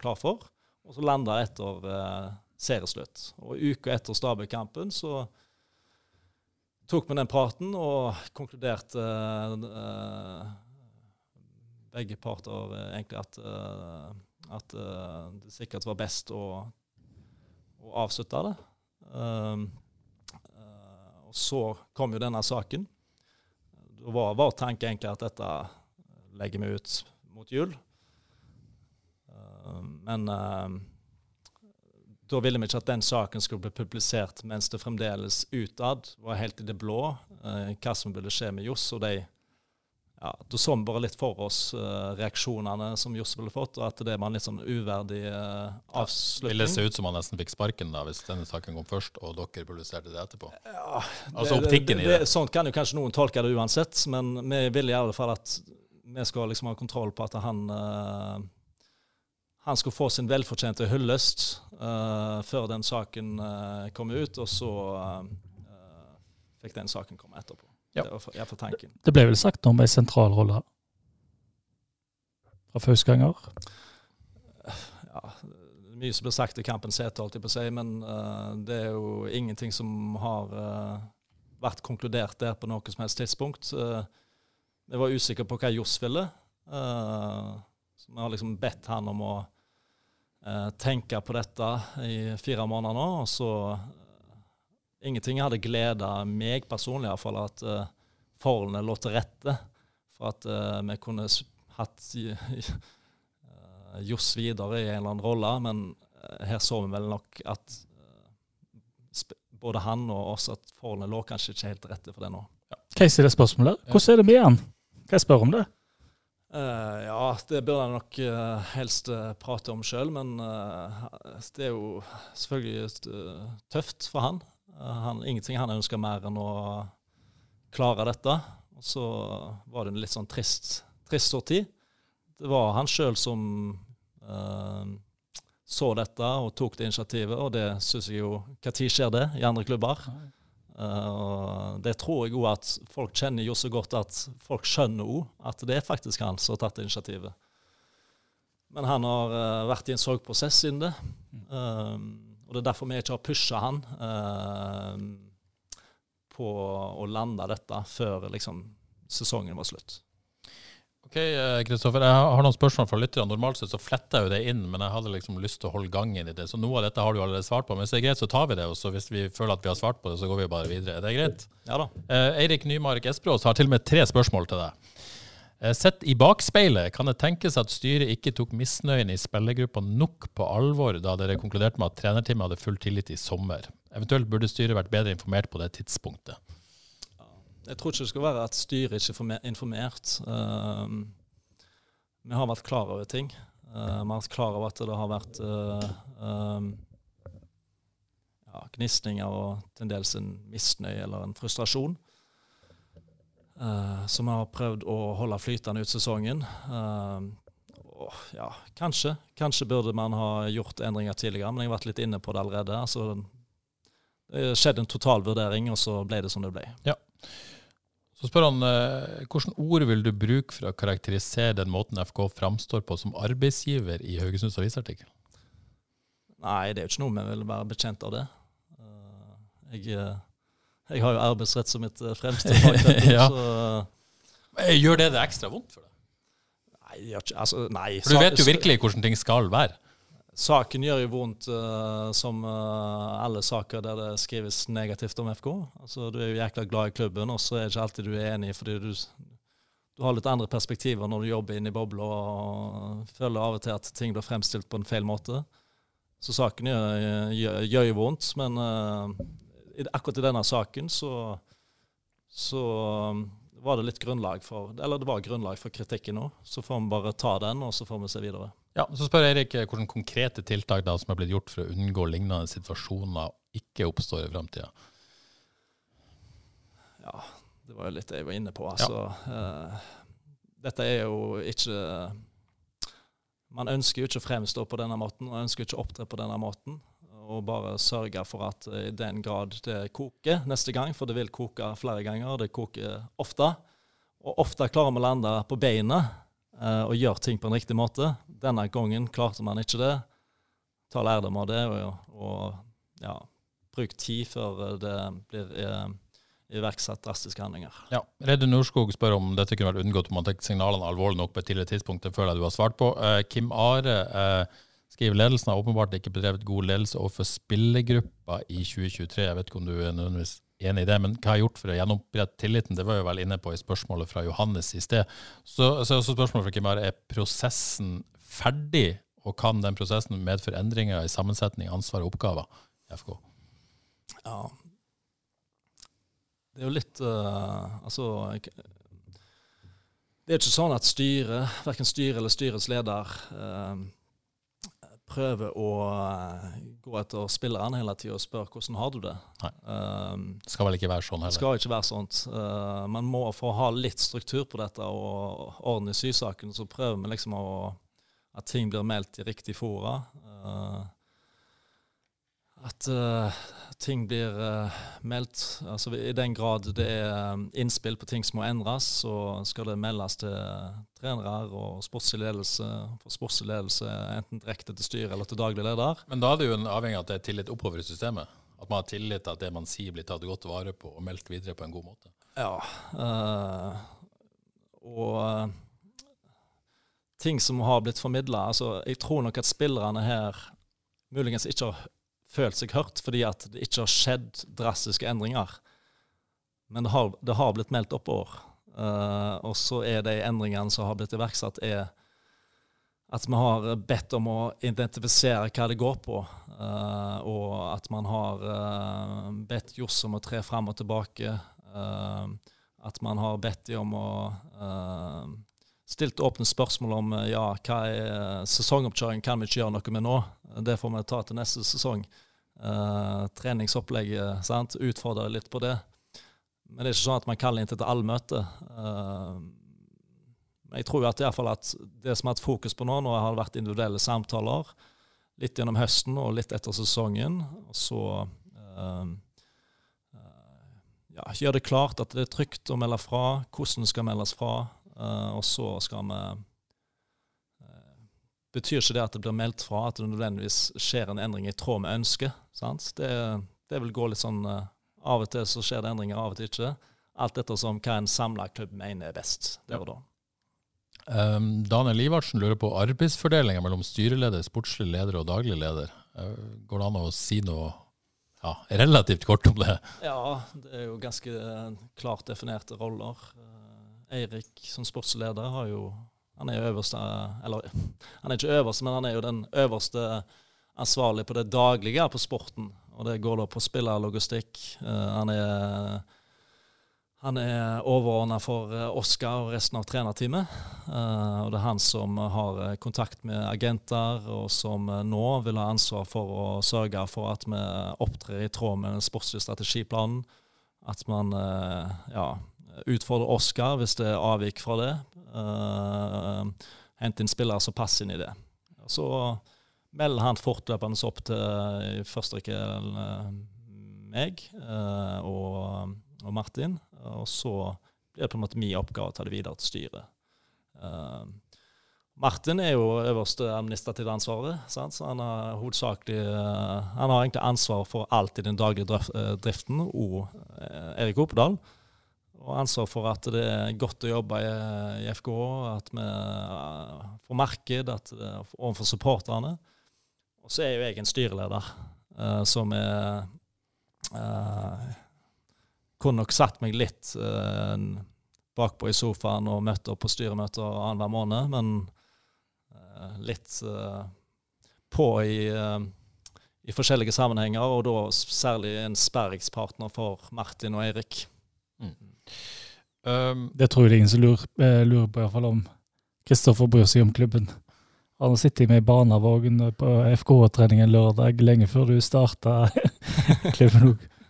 klar for. Og så landa etter serieslutt. Og uka etter Stabøk-kampen så tok vi den praten og konkluderte uh, begge parter egentlig at, at det sikkert var best å, å avslutte det. Um, og så kom jo denne saken. Da var, vår tanke egentlig at dette legger vi ut mot jul. Uh, men uh, da ville vi ikke at den saken skulle bli publisert mens det fremdeles utad var helt i det blå eh, hva som ville skje med Johs og de ja, Da så vi bare litt for oss eh, reaksjonene som Johs ville fått, og at det var en litt sånn uverdig eh, avslutning. Ville det se ut som han nesten fikk sparken da, hvis denne saken kom først, og dere publiserte det etterpå? Ja, altså optikken det, det. det. Sånn kan jo kanskje noen tolke det uansett, men vi ville i alle fall at vi skal liksom ha kontroll på at han uh, han skulle få sin velfortjente hyllest uh, før den saken uh, kom ut, og så uh, fikk den saken komme etterpå. Ja. Det var iallfall tanken. Det ble vel sagt om ei sentral rolle fra Fausganger? Ja, mye som blir sagt i kampens hete, holdt jeg på å si, men det er jo ingenting som har vært konkludert der på noe som helst tidspunkt. vi var usikre på hva Johs ville. så vi har liksom bedt han om å eh, tenke på dette i fire måneder nå. og så eh, Ingenting hadde gleda meg personlig, iallfall, at uh, forholdene lå til rette for at uh, vi kunne hatt uh, Johs videre i en eller annen rolle. Men uh, her så vi vel nok at både han og oss at forholdene lå kanskje ikke helt til rette for det nå. Ja. Hva er det spørsmålet? Hvordan er det med han? Kan jeg spørre om det? Uh, ja, det burde jeg nok uh, helst uh, prate om sjøl, men det er jo selvfølgelig tøft for han. han. Ingenting han ønsker mer enn å klare dette. Og så var det en litt sånn trist, trist tid. Det var han sjøl som så dette og tok det initiativet, og det syns jeg jo Når skjer det i andre klubber? Uh, det tror jeg òg at folk kjenner jo så godt at folk skjønner òg at det er faktisk han som har tatt initiativet. Men han har uh, vært i en sorgprosess siden det. Um, og det er derfor vi ikke har pusha han på å lande dette før liksom, sesongen var slutt. Ok, Kristoffer. Eh, jeg har noen spørsmål fra lytterne. Normalt sett så fletter jeg jo det inn, men jeg hadde liksom lyst til å holde gangen i det. Så noe av dette har du allerede svart på. Men hvis det er greit, så tar vi det. Og så hvis vi føler at vi har svart på det, så går vi bare videre. Er det greit? Ja da. Eh, Eirik Nymark Esprås har til og med tre spørsmål til deg. Eh, sett i bakspeilet, kan det tenkes at styret ikke tok misnøyen i spillergruppa nok på alvor da dere konkluderte med at trenerteamet hadde full tillit i sommer? Eventuelt burde styret vært bedre informert på det tidspunktet? Jeg tror ikke det skal være at styret ikke er informert. Uh, vi har vært klar over ting. Uh, vi har vært klar over at det har vært um, ja, gnisninger og til dels en misnøye eller en frustrasjon. Uh, som vi har prøvd å holde flytende ut sesongen. Oh, ja, kanskje. Kanskje burde man ha gjort endringer tidligere, men jeg har vært litt inne på det allerede. Altså, det skjedde en totalvurdering, og så ble det som det ble. Ja. Så spør han eh, hvilke ord vil du bruke for å karakterisere den måten FK framstår på som arbeidsgiver i Haugesunds avisartikkel? Nei, det er jo ikke noe vi vil være bekjent av det. Uh, jeg, eh, jeg, har jo arbeidsrett som mitt eh, fremste fagfelt. ja. Gjør det det ekstra vondt for deg? Nei, altså, nei. For du vet jo virkelig hvordan ting skal være. Saken gjør jo vondt uh, som uh, alle saker der det skrives negativt om FK. Altså, du er jo jækla glad i klubben, og så er det ikke alltid du er enig, fordi du, du har litt andre perspektiver når du jobber inne i bobla og føler av og til at ting blir fremstilt på en feil måte. Så saken gjør, gjør, gjør jo vondt, men uh, akkurat i denne saken så, så um, var det litt grunnlag for Eller det var grunnlag for kritikken nå. Så får vi bare ta den, og så får vi se videre. Ja, Så spør Eirik eh, hvilke konkrete tiltak da som er blitt gjort for å unngå lignende situasjoner ikke oppstår i framtida? Ja, det var jo litt det jeg var inne på. Altså, ja. uh, dette er jo ikke Man ønsker jo ikke å fremstå på denne måten, og ønsker ikke å opptre på denne måten. Og bare sørge for at i den grad det koker neste gang, for det vil koke flere ganger, det koker ofte. Og ofte klarer vi å lande på beina uh, og gjøre ting på en riktig måte. Denne gangen klarte man ikke det. Ta lærdom av det og, og ja, bruk tid før det blir uh, iverksatt drastiske handlinger. Ja, Redde Norskog spør om dette kunne vært unngått om man tok signalene alvorlig nok på et tidligere tidspunkt. Det føler jeg du har svart på. Uh, Kim Are uh, skriver ledelsen har åpenbart ikke bedrevet god ledelse overfor spillergruppa i 2023. Jeg vet ikke om du nødvendigvis enig i det, men hva har gjort for å gjenopprette tilliten? Det var jeg vel inne på i spørsmålet fra Johannes i sted. Så, så også spørsmålet fra Kim Are er prosessen ferdig, og kan den prosessen medføre endringer i sammensetning, ansvar og oppgaver i FK? Ja, det er jo litt uh, Altså Det er ikke sånn at styret, verken styret eller styrets leder, uh, prøver å uh, gå etter spilleren hele tida og spørre hvordan har du det. det skal vel ikke være sånn heller? Skal ikke være sånt. man må for å ha litt struktur på dette og orden i sysaken, så prøver vi liksom å, at ting blir meldt i riktig fora. At ting blir uh, meldt. Altså, I den grad det er eh, innspill på ting som må endres, så skal det meldes til trenere og sportslig ledelse. For sportslig ledelse enten direkte til styret eller til daglig leder. Men da er det jo en avhengig av at det er tillit oppover i systemet? At man har tillit til at det man sier blir tatt godt vare på og meldt videre på en god måte? Ja. Uh, og uh, ting som har blitt formidla altså, Jeg tror nok at spillerne her muligens ikke har følt seg hørt fordi at det ikke har skjedd drastiske endringer. Men det har, det har blitt meldt oppover. Uh, og så er de endringene som har blitt iverksatt, er at vi har bedt om å identifisere hva det går på. Uh, og at man har uh, bedt Johs om å tre fram og tilbake. at man har bedt dem om å stilt åpne spørsmål om ja, hva er sesongoppkjøring kan vi ikke gjøre noe med nå. Det får vi ta til neste sesong. Uh, treningsopplegget, sant? utfordre litt på det. Men det er ikke sånn at man kaller inn til et allmøte. Uh, jeg tror at, i fall at det som har hatt fokus på nå, nå har vært individuelle samtaler. Litt gjennom høsten og litt etter sesongen. Og så ja, gjør det klart at det er trygt å melde fra, hvordan det skal meldes fra. og så skal vi betyr ikke det at det blir meldt fra at det nødvendigvis skjer en endring i tråd med ønsket. Det, det, vil gå litt sånn uh, Av og til så skjer det endringer, av og til ikke. Alt ettersom hva en samla klubb mener er best der og da. Um, Daniel Ivarsen lurer på arbeidsfordelinga mellom styreleder, sportslig leder og daglig leder. Uh, går det an å si noe ja, relativt kort om det? Ja, det er jo ganske klart definerte roller. Eirik som sportsleder har jo han er øverste Eller han er ikke øverste, men han er jo den øverste ansvarlig på det daglige på sporten. Og det går da på spillerlogistikk. Uh, han er han er overordna for eh, Oskar og resten av trenerteamet. Uh, og det er han som har kontakt med agenter, og som nå vil ha ansvar for å sørge for at vi opptrer i tråd med den sportslige strategiplanen. At man ja, utfordrer Oskar hvis det er avvik fra det. Hente inn spillere som passer inn i det. Så melder han fortløpende opp til i første rekke uh, meg uh, og, og, Martin. Og så blir det på en måte min oppgave å ta det videre til styret. Uh, Martin er jo øverste administrative ansvaret, sant? så han har hovedsakelig Han har egentlig ansvar for alt i den daglige driften og Erik Opedal og ansvar for at det er godt å jobbe i, i FK, at vi uh, får marked at, uh, overfor supporterne. Og så er jo jeg en styreleder uh, som er Kunne nok satt meg litt bakpå i sofaen og møtt opp på styremøter annenhver måned, men litt på i, i forskjellige sammenhenger, og da særlig en sperringspartner for Martin og Eirik. Mm. Um, det tror jeg det er ingen som lurer, lurer på, iallfall om Kristoffer bryr seg om klubben. Han har sittet med i barnevogn på FK-treningen lørdag, lenge før du starta.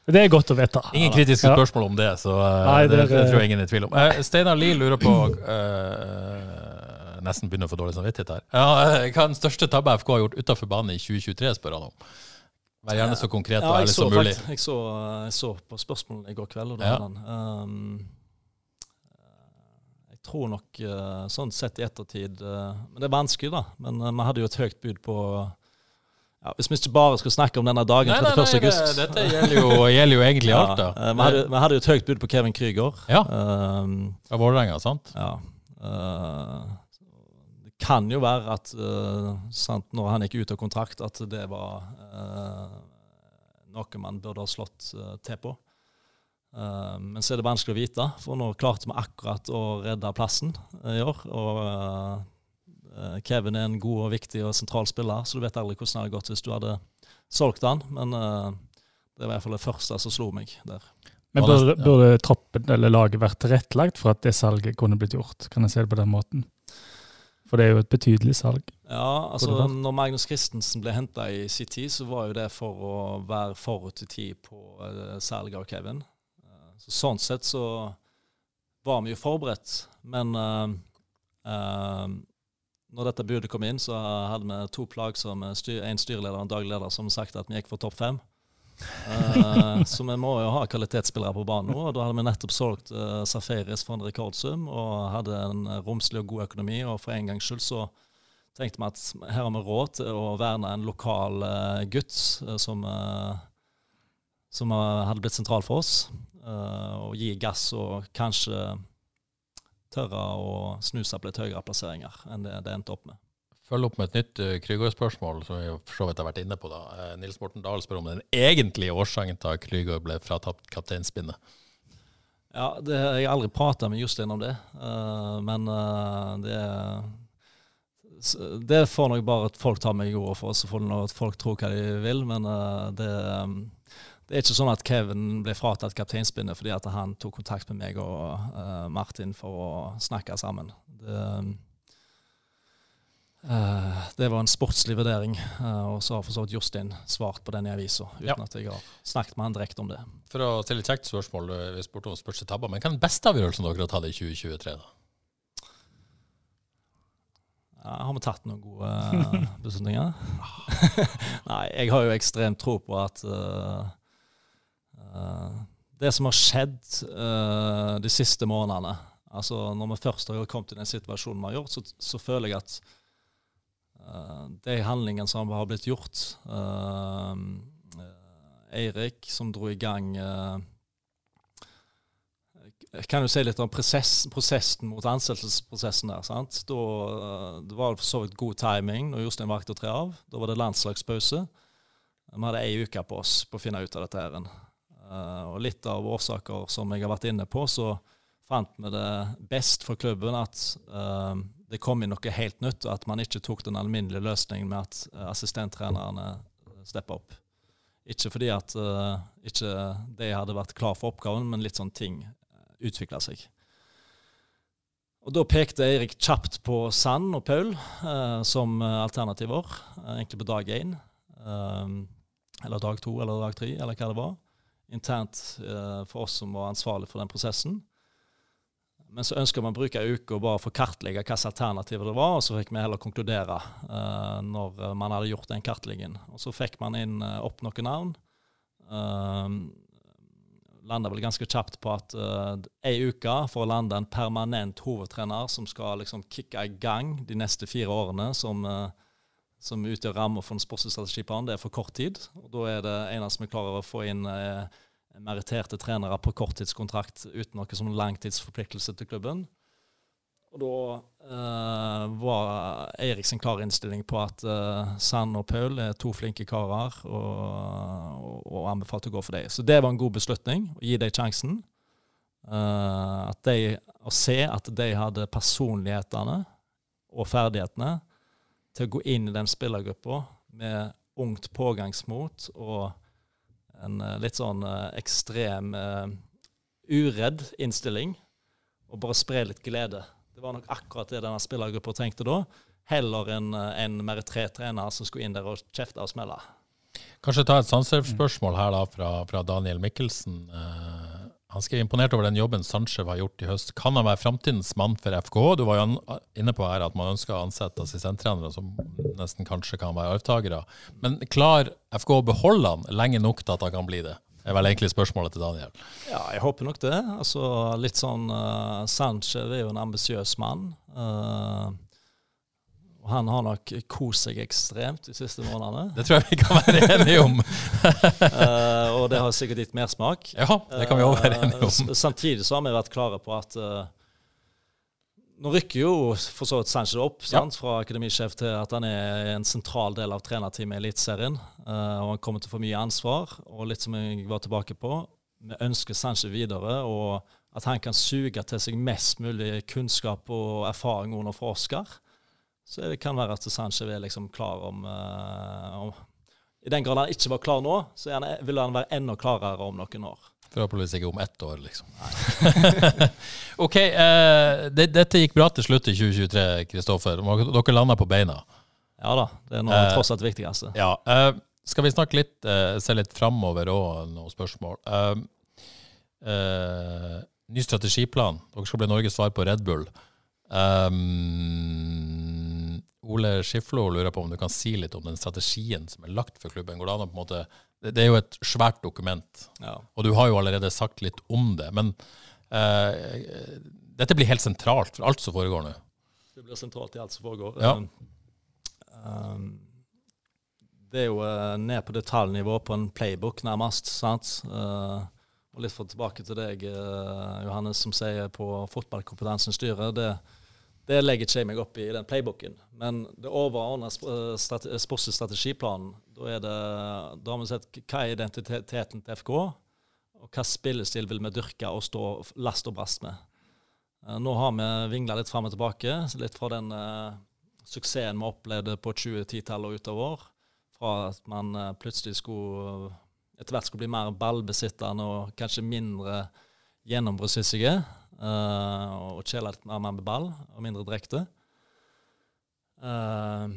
Det er godt å vite. Ingen kritiske ja. spørsmål om det, så uh, Nei, det, det, det, tror jeg ingen er i tvil om. Uh, Steinar Lie lurer på uh, Nesten begynner å få dårlig samvittighet her. Uh, hva er den største tabbe FK har gjort utafor banen i 2023, spør han om. Vær gjerne så konkret og ærlig som mulig. jeg, så, jeg så på spørsmålene i går kveld. og da ja. um, jeg tror nok uh, sånn sett i ettertid uh, Men det er vanskelig, da. Men uh, vi hadde jo et høyt bud på ja, Hvis vi ikke bare skal snakke om denne dagen, 31. august Dette gjelder jo, gjelder jo egentlig alt, da. Vi, hadde, vi, hadde, jo et høyt bud på Kevin Krüger. Ja. Um, Fra Vålerenga, sant? Ja. Uh, det kan jo være at uh, sant, når han gikk ut av kontrakt, at det var uh, noe man burde ha slått til på. Men så er det vanskelig å vite, for nå klarte vi akkurat å redde plassen i år. og Eh, Kevin er en god og viktig og sentral spiller, så du vet aldri hvordan det hadde gått hvis du hadde solgt han. Men det var i hvert fall det første som slo meg der. Men burde, burde troppen eller laget vært tilrettelagt for at det salget kunne blitt gjort? Kan jeg se det på den måten? For det er jo et betydelig salg. Ja, altså når Magnus Christensen ble henta i sin tid, så var jo det for å være forut i tid på salget av Kevin. Så sånn sett så var vi jo forberedt, men uh, når dette budet kom inn, så hadde vi to plagsomme styr, en styreleder og en daglig leder som sagt at vi gikk for topp fem. uh, så vi må jo ha kvalitetsspillere på banen nå. og Da hadde vi nettopp solgt uh, Safaris for en rekordsum og hadde en romslig og god økonomi. Og for en gangs skyld så tenkte vi at her har vi råd til å verne en lokal uh, gutt som, som hadde blitt sentral for oss. Og gi gass og kanskje tørre å snuse på litt høyere plasseringer enn det det endte opp med. Følg opp med et nytt uh, Krygård-spørsmål, som vi for så vidt har vært inne på. da. Uh, Nils Morten Dahl spør om den egentlige årsaken til at Krygård ble fratatt kapteinspinnet. Ja, det, Jeg har aldri prata med Jostein om det, uh, men det det får nok bare at folk tar meg i ordet for, så får at folk tror hva de vil. Men det, det er ikke sånn at Kevin ble fratatt kapteinspinnet fordi at han tok kontakt med meg og uh, Martin for å snakke sammen. Det, uh, det var en sportslig vurdering, uh, og så har for så vidt Jostein svart på den i avisa, uten ja. at jeg har snakket med han direkte om det. For å stille et kjekt spørsmål, vi spurte om spørsmålstabber, men hva er den beste avgjørelsen dere har tatt i 2023? da? Ja, har vi tatt noen gode beslutninger? Nei, jeg har jo ekstremt tro på at uh, det som har skjedd uh, de siste månedene altså Når vi først har kommet i den situasjonen vi har gjort, så, så føler jeg at uh, de handlingene som har blitt gjort Eirik, som dro i gang kan jo si litt om prosess, prosessen mot ansettelsesprosessen der. sant? Da, det var for så vidt god timing når Jostein valgte å tre av. Da var det landslagspause. Vi hadde ei uke på oss på å finne ut av dette. her. Uh, og litt av årsaker som jeg har vært inne på, så fant vi det best for klubben at uh, det kom inn noe helt nytt, og at man ikke tok den alminnelige løsningen med at uh, assistenttrenerne steppa opp. Ikke fordi at ikke de hadde vært klar for oppgaven, men litt sånn ting utvikla seg. Og Da pekte Eirik kjapt på Sand og Paul som alternativer, egentlig på dag én. eller dag to eller dag tre, eller hva det var internt uh, for oss som var ansvarlig for den prosessen. Men så ønska man å bruke ei uke og bare få kartlegge hvilke alternativer det var, og så fikk vi heller konkludere uh, når man hadde gjort den kartleggingen. Og så fikk man inn uh, opp noen navn. Uh, landa vel ganske kjapt på at uh, uke for å lande en permanent hovedtrener som skal liksom kicke i gang de neste fire årene, som uh, som utgjør rammer for en sportslig strategiplan, det er for kort tid. og Da er det eneste vi klarer å få inn eh, meritterte trenere på korttidskontrakt uten noe som langtidsforpliktelse til klubben. Og da eh, var Eirik sin klare innstilling på at eh, Sand og Paul er to flinke karer, og, og, og anbefalte å gå for dem. Så det var en god beslutning, å gi dem sjansen. Eh, at de, å se at de hadde personlighetene og ferdighetene til å gå inn i den spillergruppa med ungt pågangsmot og en uh, litt sånn uh, ekstrem, uh, uredd innstilling, og bare spre litt glede. Det var nok akkurat det denne spillergruppa tenkte da, heller enn en tre trenere som skulle inn der og kjefte og smelle. Kanskje ta et Sandserv-spørsmål her da fra, fra Daniel Mikkelsen. Uh, han skrev imponert over den jobben Sanchez har gjort i høst. Kan han være framtidens mann for FK? Du var jo inne på her at man ønsker å ansette assistenttrenere som nesten kanskje kan være arvtakere. Men klarer FK å beholde han lenge nok til at han kan bli det? Det er vel egentlig spørsmålet til Daniel. Ja, jeg håper nok det. Altså, litt sånn uh, Sanchez er jo en ambisiøs mann. Uh, Og han har nok kost seg ekstremt de siste månedene. Det tror jeg vi kan være enige om. uh, og det har sikkert gitt mersmak. Ja, det kan vi òg være enige om. Uh, samtidig så har vi vært klare på at uh, nå rykker jo for så vidt Sanchez opp ja. fra akademisjef til at han er en sentral del av trenerteamet i Eliteserien. og han kommer til å få mye ansvar. Og litt som jeg var tilbake på, vi ønsker Sanchez videre. og at han kan suge til seg mest mulig kunnskap og erfaring under for Oscar. Så det kan være at Sanchez er liksom klar om, uh, om, I den grad han ikke var klar nå, så han, vil han være enda klarere om noen år. Forhåpentligvis ikke om ett år, liksom. ok, uh, det, dette gikk bra til slutt i 2023, Kristoffer. Dere landa på beina. Ja da, det er noe, uh, tross alt viktigste. Ja, skal vi snakke litt, se litt framover òg, noen spørsmål. ny strategiplan. Dere skal bli Norges svar på Red Bull. Um, Ole Skiflo lurer på om du kan si litt om den strategien som er lagt for klubben. Går det an å på en måte, det, er jo et svært dokument, ja. og du har jo allerede sagt litt om det. Men eh, dette blir helt sentralt for alt som foregår nå. Det blir sentralt i alt som foregår. Ja. Um, det er jo uh, ned på detaljnivå på en playbook, nærmest. sant? Uh, og litt for tilbake til deg, Johannes, som sier på fotballkompetansen styrer. det det legger ikke jeg meg opp i den playbooken. Men det overordna sportsstrategiplanen, strate, sportslige da, da har vi sett hva er identiteten til FK, og hva spillestil vil vi dyrke og stå last og brast med. Eh, nå har vi vingla litt fram og tilbake, litt fra den uh, suksessen vi opplevde på 2010-tallet og utover. Fra at man uh, plutselig skulle etter hvert skulle bli mer ballbesittende og kanskje mindre gjennombruddshyssige. Uh, og kjela litt mer med ball og mindre direkte. Uh,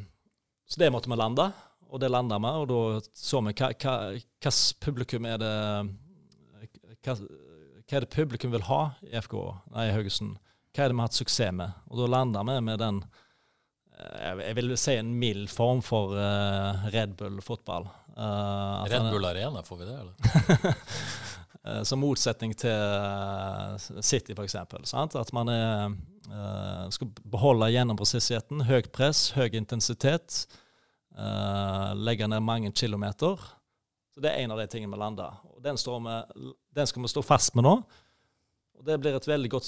så det måtte vi lande, og det landa vi. Og da så vi hva, hva, hva publikum er det hva, hva, er det publikum vil ha i FK, nei, Haugesund? Hva er det vi har hatt suksess med? Og da landa vi med den eh, jeg vil si en mild form for uh, Red Bull-fotball. Uh, Red Bull Arena, får vi det, eller? Eh, som motsetning til eh, City, f.eks. At man er, eh, skal beholde gjennomprosessigheten. Høy press, høy intensitet. legge ned mange kilometer. Så Det er en av de tingene vi lander. Og den, med, den, skal vi stå fast med nå. Og Det blir et veldig godt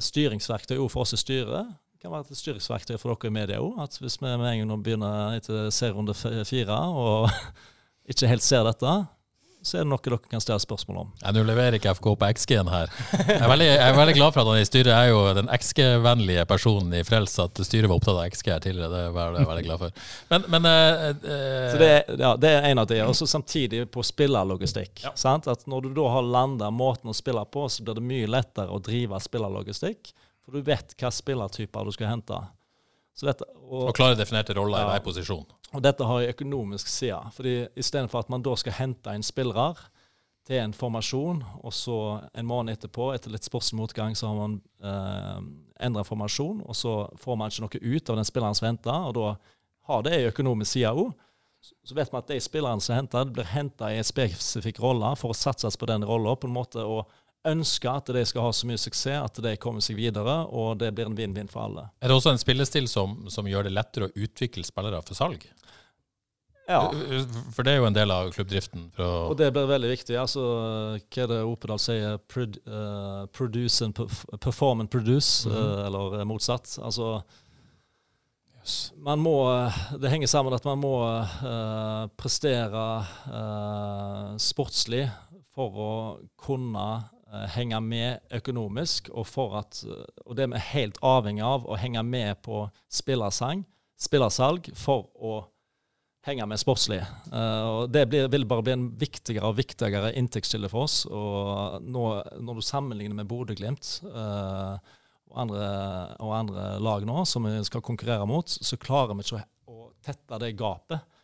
styringsverktøy for oss i styret. Det kan være et styringsverktøy for dere i media òg. Hvis vi med en gang begynner etter serierunde fire og ikke helt ser dette, så er det noe dere kan stille spørsmål om. Ja, Nå leverer ikke FK på XG-en her. Jeg er, veldig, jeg er, veldig, glad for at han i styret er jo den XG-vennlige personen i Frels. At styret var opptatt av XG her tidligere. Det er jeg veldig glad for. Men, men uh, uh, Så det, ja, det, er en av de. Og samtidig på spillerlogistikk. Ja. At når du da har landa måten å spille på, så blir det mye lettere å drive spillerlogistikk. For du vet hva spillertyper du skal hente. Dette, og, og klare definerte roller ja. i hver posisjon. Og dette har en økonomisk side. fordi Istedenfor at man da skal hente inn spillere til en formasjon, og så en måned etterpå, etter litt sportsmotgang, så har man eh, endra formasjon, og så får man ikke noe ut av den spilleren som henter, og da har det en økonomisk side òg. Så vet man at de spillerne som er henta, blir henta i en spesifikk rolle for å satses på den rolla på en måte og ønsker at de skal ha så mye suksess at de kommer seg videre, og det blir en vinn-vinn for alle. Er det også en spillestil som, som, gjør det lettere å utvikle spillere for salg? Ja. For det er jo en del av klubbdriften. og det blir veldig viktig. altså Hva er det Opedal sier? Prod, uh, produce and perform and produce, mm -hmm. uh, eller motsatt. Altså yes. man må, Det henger sammen at man må uh, prestere sportslig for å kunne Eh, henge med økonomisk, og, at, eh, og det er helt avhengig av å henge med på spillersang, spillersalg for å henge med sportslig. Uh, og Det blir, vil bare bli en viktigere og viktigere inntektskilde for oss. og nå, Når du sammenligner med Bodø-Glimt og, og andre lag nå som vi skal konkurrere mot, så klarer vi ikke å tette det gapet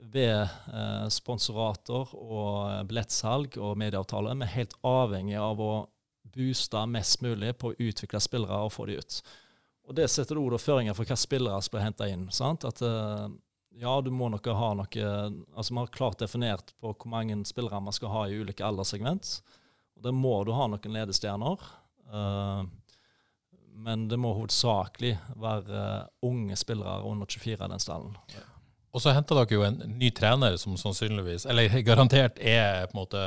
ved eh, sponsorater og billettsalg og medieavtaler. Vi er helt avhengig av å booste mest mulig på å utvikle spillere og få de ut. Og Det setter ord og føringer for hva spillere skal hente inn. sant? At eh, ja, du må nok ha noe altså Vi har klart definert på hvor mange spillere man skal ha i ulike alderssegment. Og Der må du ha noen ledestjerner. Eh, men det må hovedsakelig være unge spillere under 24 i den stallen. Og så henta dere jo en ny trener som sannsynligvis, eller garantert, er på en måte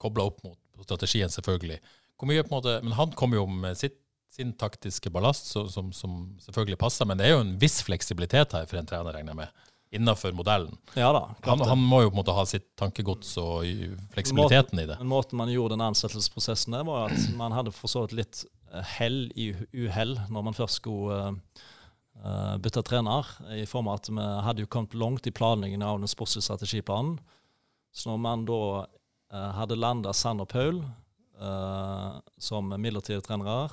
kobla opp mot strategien, selvfølgelig. Mye måte, Men han kommer jo med sitt, sin taktiske ballast, så, som, som, selvfølgelig passer. Men det er jo en viss fleksibilitet her for en trener, regner jeg med, innenfor modellen. Ja da, han, han, må jo på en måte ha sitt tankegods og fleksibiliteten måten, i det. Men Måten man gjorde den ansettelsesprosessen der, var at man hadde for så vidt litt eh, hell i uhell når man først skulle uh, bytte trener. I form av at vi hadde jo kommet langt i planleggingen av den sportslige strategiplanen. Så når man da uh, hadde landa Sander Paul uh, som midlertidige trenere,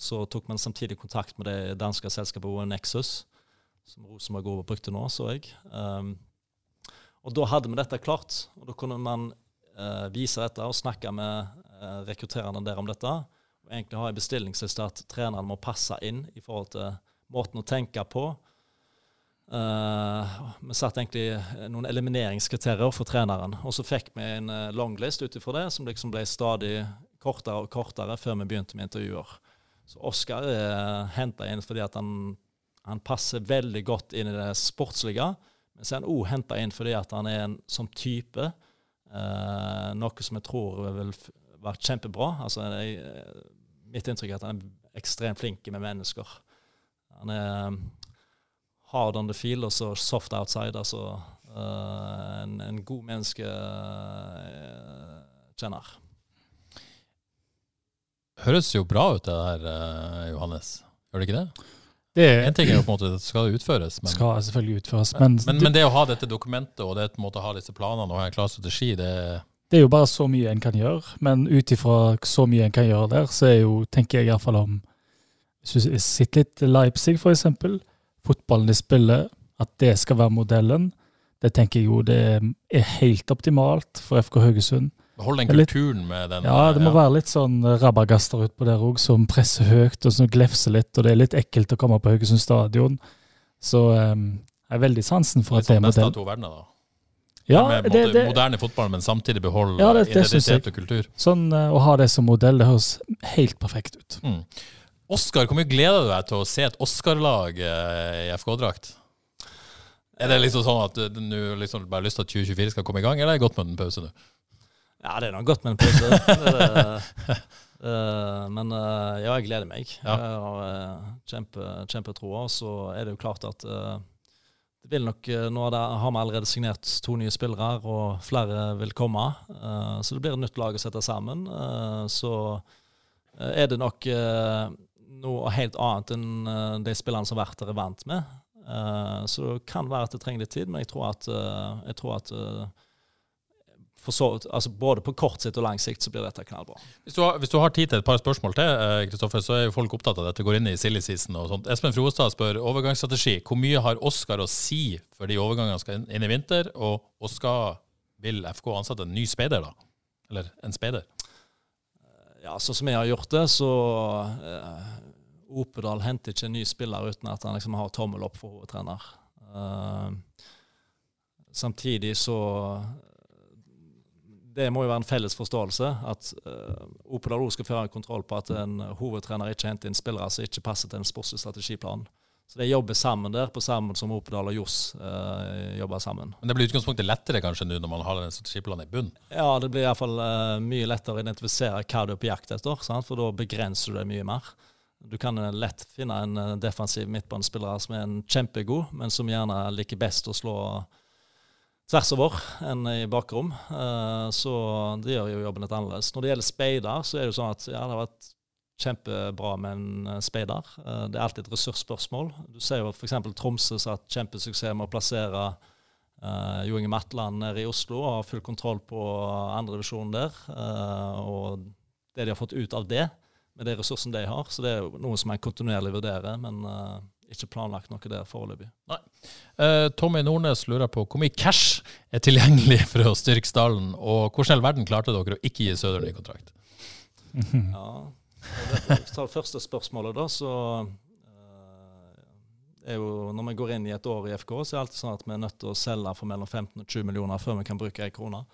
så tok man samtidig kontakt med det danske selskapet Nexus, som Rosenborg brukte nå, så jeg. Um, og da hadde vi dette klart. Og da kunne man uh, vise dette og snakke med uh, rekrutterende der om dette. Og egentlig har jeg bestillingsliste at treneren må passe inn i forhold til måten å tenke på. Uh, vi satte egentlig noen elimineringskriterier for treneren. Og så fikk vi en longlist ut ifra det, som liksom ble stadig kortere og kortere før vi begynte med intervjuer. Så Oskar er henta inn fordi at han, han, passer veldig godt inn i det sportslige. Men så er han òg henta inn fordi at han er en som type. uh, noe som jeg tror vil være kjempebra. Altså, jeg, mitt inntrykk er at han er ekstremt flink med mennesker. Han er hard on the field og så soft outside. Altså uh, en, en, god menneskekjenner høres jo bra ut, det der, eh, Johannes. Gjør det ikke det? det en ting er jo på en måte at det skal utføres. Men, skal selvfølgelig utføres. Men, men, men, det å ha dette dokumentet og det på en måte ha disse planene og ha en klar strategi, det Det er jo bare så mye en kan gjøre. Men ut ifra så mye en kan gjøre der, så er jo, tenker jeg iallfall om Hvis du sitter litt Leipzig, f.eks. Fotballen de spiller, at det skal være modellen. Det tenker jeg jo det er helt optimalt for FK Haugesund. Behold den kulturen med den Ja, det må ja. være litt sånn rabagaster utpå der òg, som presser høyt og som glefser litt. Og det er litt ekkelt å komme på Haugesund stadion. Så um, jeg har veldig sansen for at det er modell. Litt sånn beste av to verdener, da? Ja, med det, det, moderne fotball, men samtidig beholde ja, identitet og kultur. Sånn uh, Å ha det som modell, det høres helt perfekt ut. Mm. Oskar, hvor mye gleder du deg til å se et Oscar-lag uh, i FK-drakt? Er det liksom sånn at du liksom bare har lyst til at 2024 skal komme i gang, eller er det godt med en pause nå? Ja, det er nok godt med en pause. uh, men uh, ja, jeg gleder meg. Ja. Jeg har uh, kjempe, kjempetroa. Så er det jo klart at det vil nok Nå har vi allerede signert to nye spillere, og flere vil komme. så det blir et nytt lag å sette sammen. så er det nok noe helt annet enn de spillerne som Werther er vant med. så det kan være at det trenger litt tid, men jeg tror at, jeg tror at så, altså både på kort sikt og lang sikt så blir dette knallbra. Hvis du, har, hvis du har tid til et par spørsmål til, Kristoffer, eh, så er jo folk opptatt av dette. Går inn i silly season og sånt. Espen Froestad spør overgangsstrategi. Hvor mye har Oskar å si for de overgangene skal inn i vinter? Og Oskar, vil FK ansette en ny speider, da? Eller en speider? Ja, sånn som jeg har gjort det, så eh, Opedal henter ikke en ny spiller uten at han liksom har tommel opp for hovedtrener. Eh, samtidig så det må jo være en felles forståelse at eh, Opedal skal føre kontroll på at en hovedtrener ikke henter inn spillere som ikke passer til en sportslig strategiplan. Så de jobber sammen der, på sammen som Opedal og Johs uh, jobber sammen. Men det blir utgangspunktet lettere kanskje nå når man har en strategiplan i bunn? Ja, det blir iallfall uh, mye lettere å identifisere hva du er på jakt etter, sant? for da begrenser du det mye mer. Du kan lett finne en defensiv midtbanespiller som er en kjempegod, men som gjerne liker best å slå tvers over enn i bakrom. Eh, så det gjør jo jobben litt annerledes. Når det gjelder speider, så er det jo sånn at ja, det har vært kjempebra med en eh, speider. Eh, det er alltid et ressursspørsmål. Du ser jo f.eks. Tromsø som har hatt kjempesuksess med å plassere uh, Jo Inge Matland nede i Oslo og har full kontroll på andredivisjonen der. Uh, og det de har fått ut av det, med de ressursene de har. Så det er jo noe som jeg kontinuerlig vurderer. men... Uh, ikke planlagt noe der foreløpig. Uh, Tommy Nordnes lurer på hvor mye cash er tilgjengelig for å styrke stallen, og hvordan i all verden klarte dere å ikke gi Søder ny kontrakt? ja, Hvis vi tar første spørsmålet, da, så uh, er jo, Når vi går inn i et år i FK, så er det alltid sånn at vi er nødt til å selge for mellom 15 og 20 millioner før vi kan bruke ei krone.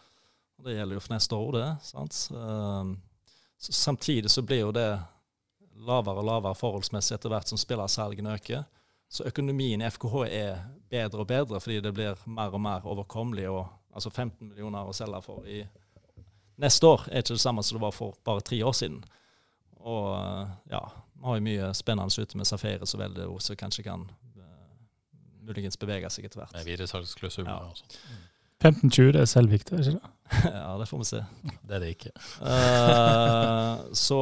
Og Det gjelder jo for neste år, det. sant? Så, samtidig så blir jo det lavere og lavere forholdsmessig etter hvert som spillersalgene øker. Så økonomien i FKH er bedre og bedre fordi det blir mer og mer overkommelig. og altså 15 millioner å selge for i neste år er ikke det samme som det var for bare tre år siden. Og ja, vi har jo mye spennende ute med safere, så vel det også kanskje kan uh, muligens bevege seg etter hvert. Med videresalgsklausuler Ja. og sånt. 15-20, det er selvviktig, er ikke det? ja, det får vi se. Det er det ikke. uh, så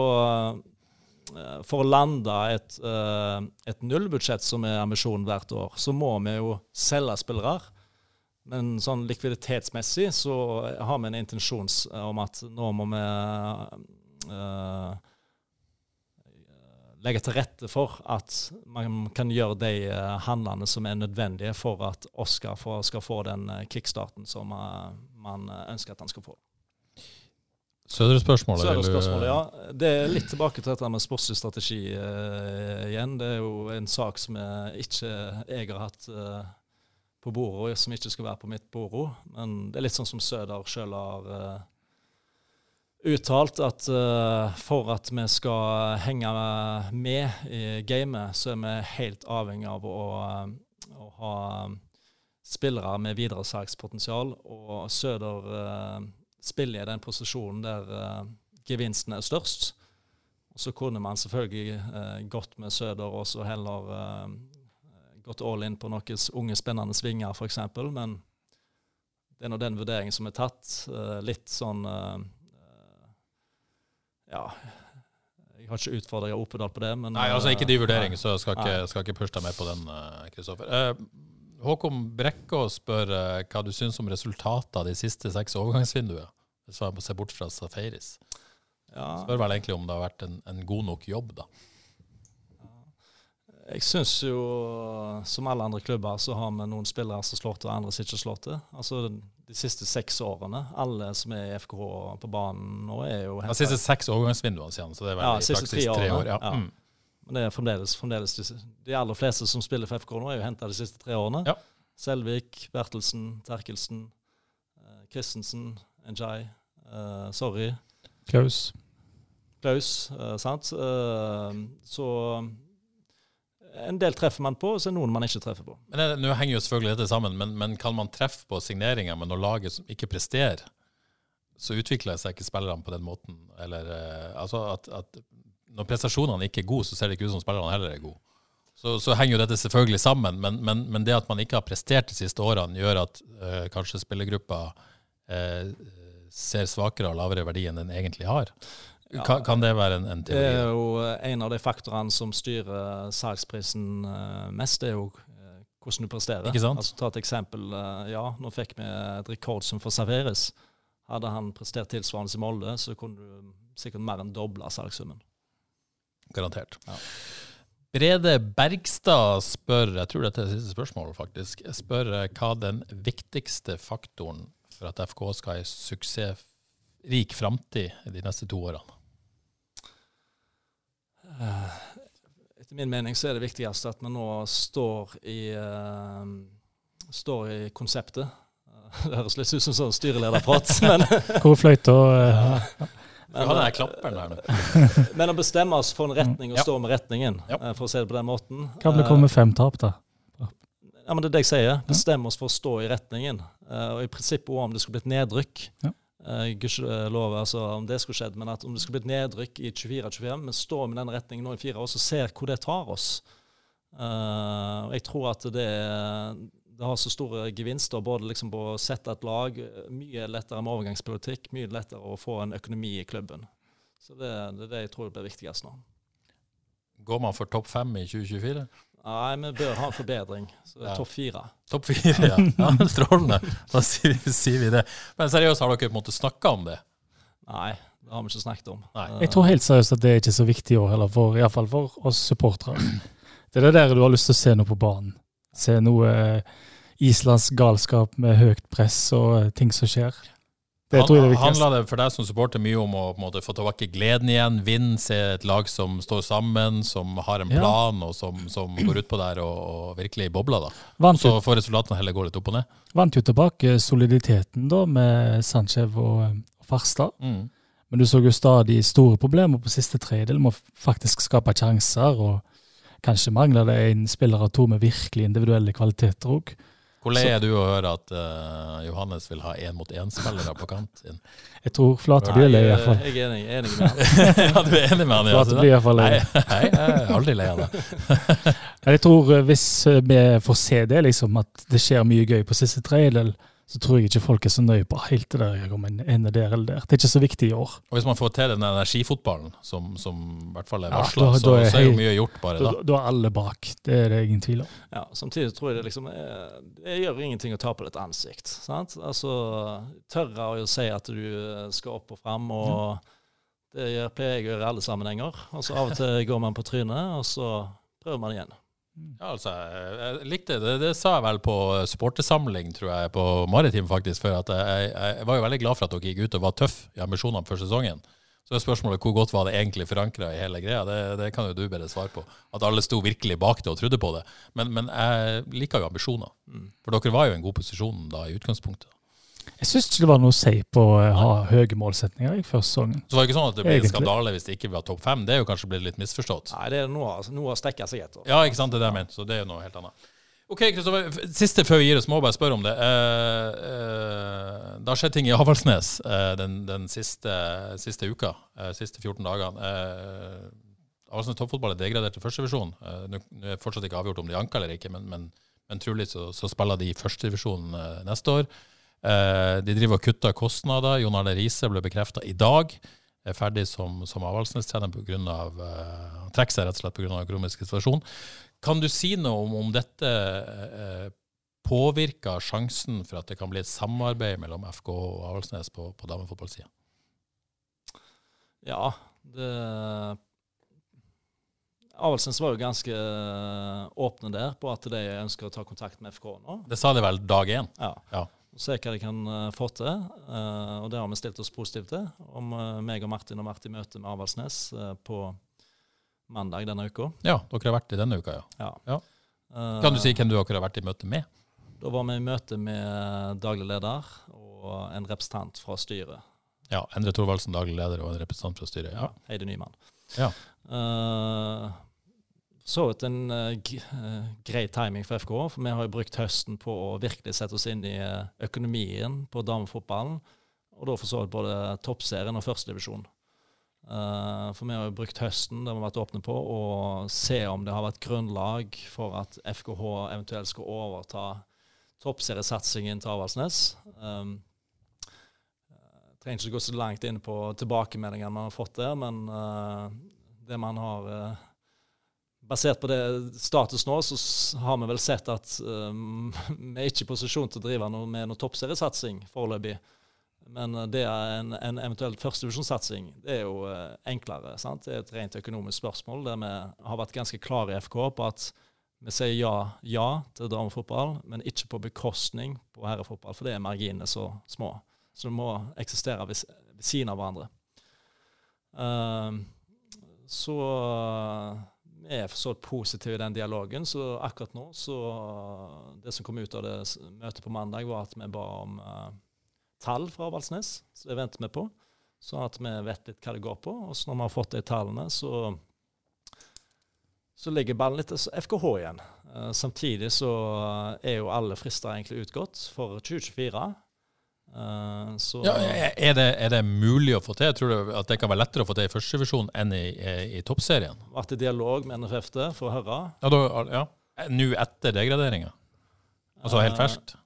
uh, for å lande et, eh, et nullbudsjett, som er ambisjonen hvert år, så må vi jo selge spillere. Men sånn likviditetsmessig så har vi en intensjon om at nå må vi eh, legge til rette for at man kan gjøre de eh, handlene som er nødvendige for at Oscar skal få den eh, kickstarten som eh, man ønsker at han skal få. Sødre det vil du- spørsmålet, ja. Det er litt tilbake til dette med sportslig strategi uh, igjen. Det er jo en sak som jeg ikke jeg har hatt uh, på bordet, som ikke skal være på mitt bord. Men det er litt sånn som Søder sjøl har eh, uttalt, at uh, for at vi skal henge med i gamet, så er vi helt avhengig av å, eh, å ha spillere med videresalgspotensial. Og Søder uh, spiller i den posisjonen der uh, gevinsten er størst. Og så kunne man selvfølgelig gått med Søder og så heller gått all in på noen unge, spennende svinger, f.eks. Men det er nå den vurderingen som er tatt. litt sånn Ja. Jeg har ikke utfordra Opedal på det, men Nei, altså ikke de vurderingene, så jeg skal ikke, Nei. skal ikke pushe deg med på den, eh, Kristoffer. Eh, Håkon Brekkå spør eh, hva du syns om resultatet av de siste seks overgangsvinduene. Hvis man ser bort fra Safaris. Ja. Spør vel egentlig om det har vært en, en god nok jobb, da. Jeg syns jo, som alle andre klubber, så har vi noen spillere som slår til, og andre som ikke slår til. Altså de siste seks årene, alle som er i FKH på banen nå, er jo De siste seks overgangsvinduene siden, så det er vel Ja, i siste praksis tre tre år. årene, Ja. ja. Mm. Men det er fremdeles, fremdeles de, de aller fleste som spiller for FK nå, er jo henta de siste tre årene. Ja. Selvik, Bertelsen, Terkelsen, eh, Christensen, Njay, eh, Sorry, Klaus. Klaus. eh, sant? Eh, så en del treffer man på, og så er det noen man ikke treffer på. Men Nå henger jo selvfølgelig dette sammen, men, men kan man treffe på signeringer, men når laget ikke presterer, så utvikler seg ikke spillerne på den måten? Eller eh, altså at, at når prestasjonene ikke er gode, så ser det ikke ut som spillerne heller er gode. Så, så henger jo dette selvfølgelig sammen, men, men, men det at man ikke har prestert de siste årene, gjør at eh, kanskje spillergruppa eh, ser svakere og lavere verdi enn den egentlig har. Kan, kan det være en, en Det er jo en av de faktorene som styrer salgsprisen eh, mest, det er jo eh, hvordan du presterer. Ikke sant? Altså Ta et eksempel. eh, Ja, nå fikk vi et rekord som får serveres. Hadde han prestert tilsvarende i Molde, så kunne du sikkert mer enn doble salgssummen. Garantert. Ja. Brede Bergstad spør, jeg tror dette er siste spørsmål faktisk, spør eh, hva den viktigste faktoren for at FK skal ha en suksessrik framtid de neste to årene. Eh, Etter min mening så er det viktigste at vi nå står i, eh, står i konseptet. Eh, Det høres litt ut som sånn styrelederprat, men Hvor fløyta? Vi har den her klapperen der nå. Men å bestemme oss for en retning og stå med retningen, Ja. for å si det på den måten. Kan det kommer komme fem tap, da? Ja, men Det er det jeg sier. Bestemme oss for å stå i retningen. Eh, og i prinsippet òg om det skulle blitt nedrykk. Ja. Uh, Gudskjelov altså, om det skulle skjedd, men at om det skulle blitt nedrykk i 24-25, vi står med den retningen nå i fire år, så ser hvor det tar oss. Eh, jeg tror at det, det har så store gevinster både liksom på å sette et lag, mye lettere med overgangspolitikk, mye lettere å få en økonomi i klubben. Så det, det er det jeg tror blir viktigst nå. Går man for topp fem i 2024? Nei, vi bør ha en forbedring. Så det er Ja. topp fire. Topp fire, ja. ja strålende. Da sier vi, sier vi det. Men seriøst, har dere på en måte snakka om det? Nei, det har vi ikke snakket om. Nei. Eh, Jeg tror helt seriøst at det er ikke så viktig i år heller, for, i for oss supportere. Det er det der du har lyst til å se noe på banen. Se noe eh, islandsk galskap med høyt press og eh, ting som skjer. Det tror jeg det viktigste. Handler det for deg som supporter mye om å måte, få tilbake gleden igjen, vinne, se et lag som står sammen, som har en Ja. plan, og som, som går utpå der og, og virkelig bobler? da. Vant Så får resultatene heller gå litt opp og ned. vant jo tilbake soliditeten da med Sanchez og Farstad. Mm. Men du så jo stadig store problemer på siste tredjedel med å faktisk skape sjanser, og kanskje mangler det en spiller av to med virkelig individuelle kvaliteter òg. Hvor lei er du å høre at uh, Johannes vil ha én-mot-én-spillere på kant? inn? Jeg tror Flate blir lei, i hvert fall. Jeg er enig, enig med han. ja, du er enig med han? Flate blir i hvert fall lei. Nei, nei, jeg er aldri lei av det. jeg tror eh, hvis eh, vi får se det, liksom, at det skjer mye gøy på siste tredjedel, så tror jeg ikke folk er så nøye på helt det der om en ender der eller der. Det er ikke så viktig i år. Og Hvis man får til den energifotballen, som, som i hvert fall er varsla, ja, så, så, er jo mye gjort bare da. Da er alle bak, det er det ingen tvil om. Ja, Samtidig tror jeg det liksom er, Det gjør ingenting å ta på ditt ansikt. sant? Altså, Tørre å si at du skal opp og fram, og det pleier jeg å gjøre i alle sammenhenger. Og så Av og til går man på trynet, og så prøver man igjen. Ja, altså, jeg likte det. Det sa jeg vel på supportersamling, tror jeg, på Maritim, faktisk. For at jeg, jeg, var jo veldig glad for at dere gikk ut og var tøff i ambisjonene for sesongen. Så er spørsmålet hvor godt var det egentlig forankra i hele greia. Det, det, kan jo du bedre svare på. At alle sto virkelig bak det og trodde på det. Men, men jeg liker jo ambisjoner. Mm. For dere var jo i en god posisjon da i utgangspunktet. Jeg syns ikke det var noe å si på å ha høye målsetninger i første sesongen. Så det var ikke sånn at det ble en skandale hvis det ikke var topp fem? Det er jo kanskje blitt litt misforstått? Nei, det er noe, noe å stekke seg etter. Ja, ikke sant, det er det jeg mener. Så det er jo noe helt annet. Ok, Kristoffer. Siste før vi gir oss, må jeg bare spørre om det. Eh, eh, det har skjedd ting i Avaldsnes eh, den, den siste, siste, uka. Eh, siste 14 dagene. Eh, Avaldsnes toppfotball er degradert til førstedivisjon. Uh, Nå er det fortsatt ikke avgjort om de anker eller ikke, men, men, men trolig så, så spiller de i førstedivisjon uh, neste år. Eh, de driver og kutter kostnader. Jon Arne Riise ble bekrefta i dag. Er ferdig som, som Avaldsnes-trener pga. Uh, han trekker seg rett og slett pga. økonomisk situasjon. Kan du si noe om, om dette uh, påvirker sjansen for at det kan bli et samarbeid mellom FK og Avaldsnes på, på damefotballsida? Ja, det Avaldsnes var jo ganske åpne der på at de ønsker å ta kontakt med FK nå. Det sa de vel dag én? Ja. ja se hva de kan uh, få til. Uh, og det har vi stilt oss positivt til. Om uh, meg og Martin har vært i møte med Avaldsnes på mandag denne uka. Ja, dere har vært i denne uka, ja. ja. ja. kan du si hvem du har vært i møte med? Da var vi i møte med daglig leder og en representant fra styret. Ja, Endre Thorvaldsen, daglig leder, og en representant fra styret. Ja. Heidi Nyman. Ja så vidt en uh, grei timing for FK. For vi har jo brukt høsten på å virkelig sette oss inn i uh, økonomien på damefotballen. Og da for så vidt både toppserien og førstedivisjon. Uh, for vi har jo brukt høsten det vi har vært åpne på, å se om det har vært grunnlag for at FKH eventuelt skal overta toppseriesatsingen til Avaldsnes. Um, trenger ikke gå så langt inn på tilbakemeldingene man har fått der, men uh, det man har uh, basert på det status nå, så har vi vel sett at um, vi er ikke i posisjon til å drive noe med noe toppseriesatsing foreløpig. Men uh, det er en, en eventuell førstevisjonssatsing Det er jo uh, enklere. sant? Det er et rent økonomisk spørsmål der vi har vært ganske klare i FK på at vi sier ja, ja til damefotball, men ikke på bekostning på herrefotball, for det er marginene så små. Så det må eksistere ved, ved siden av hverandre. Uh, så vi er for så vidt positive i den dialogen. Så akkurat nå, så Det som kom ut av det møtet på mandag, var at vi ba om uh, tall fra Valsnes. Så det venter vi på. Sånn at vi vet litt hva det går på. Og så når vi har fått de tallene, så, så ligger ballen litt til FKH igjen. Uh, samtidig så er jo alle frister egentlig utgått for 2024. Uh, ja, er, det, er, det, mulig å få til? Tror du at det kan være lettere å få til i førstevisjon enn i, i, i toppserien? Vært i dialog med NFFD for å høre. Ja, da, ja. Nå etter degraderinga? Altså helt ferskt?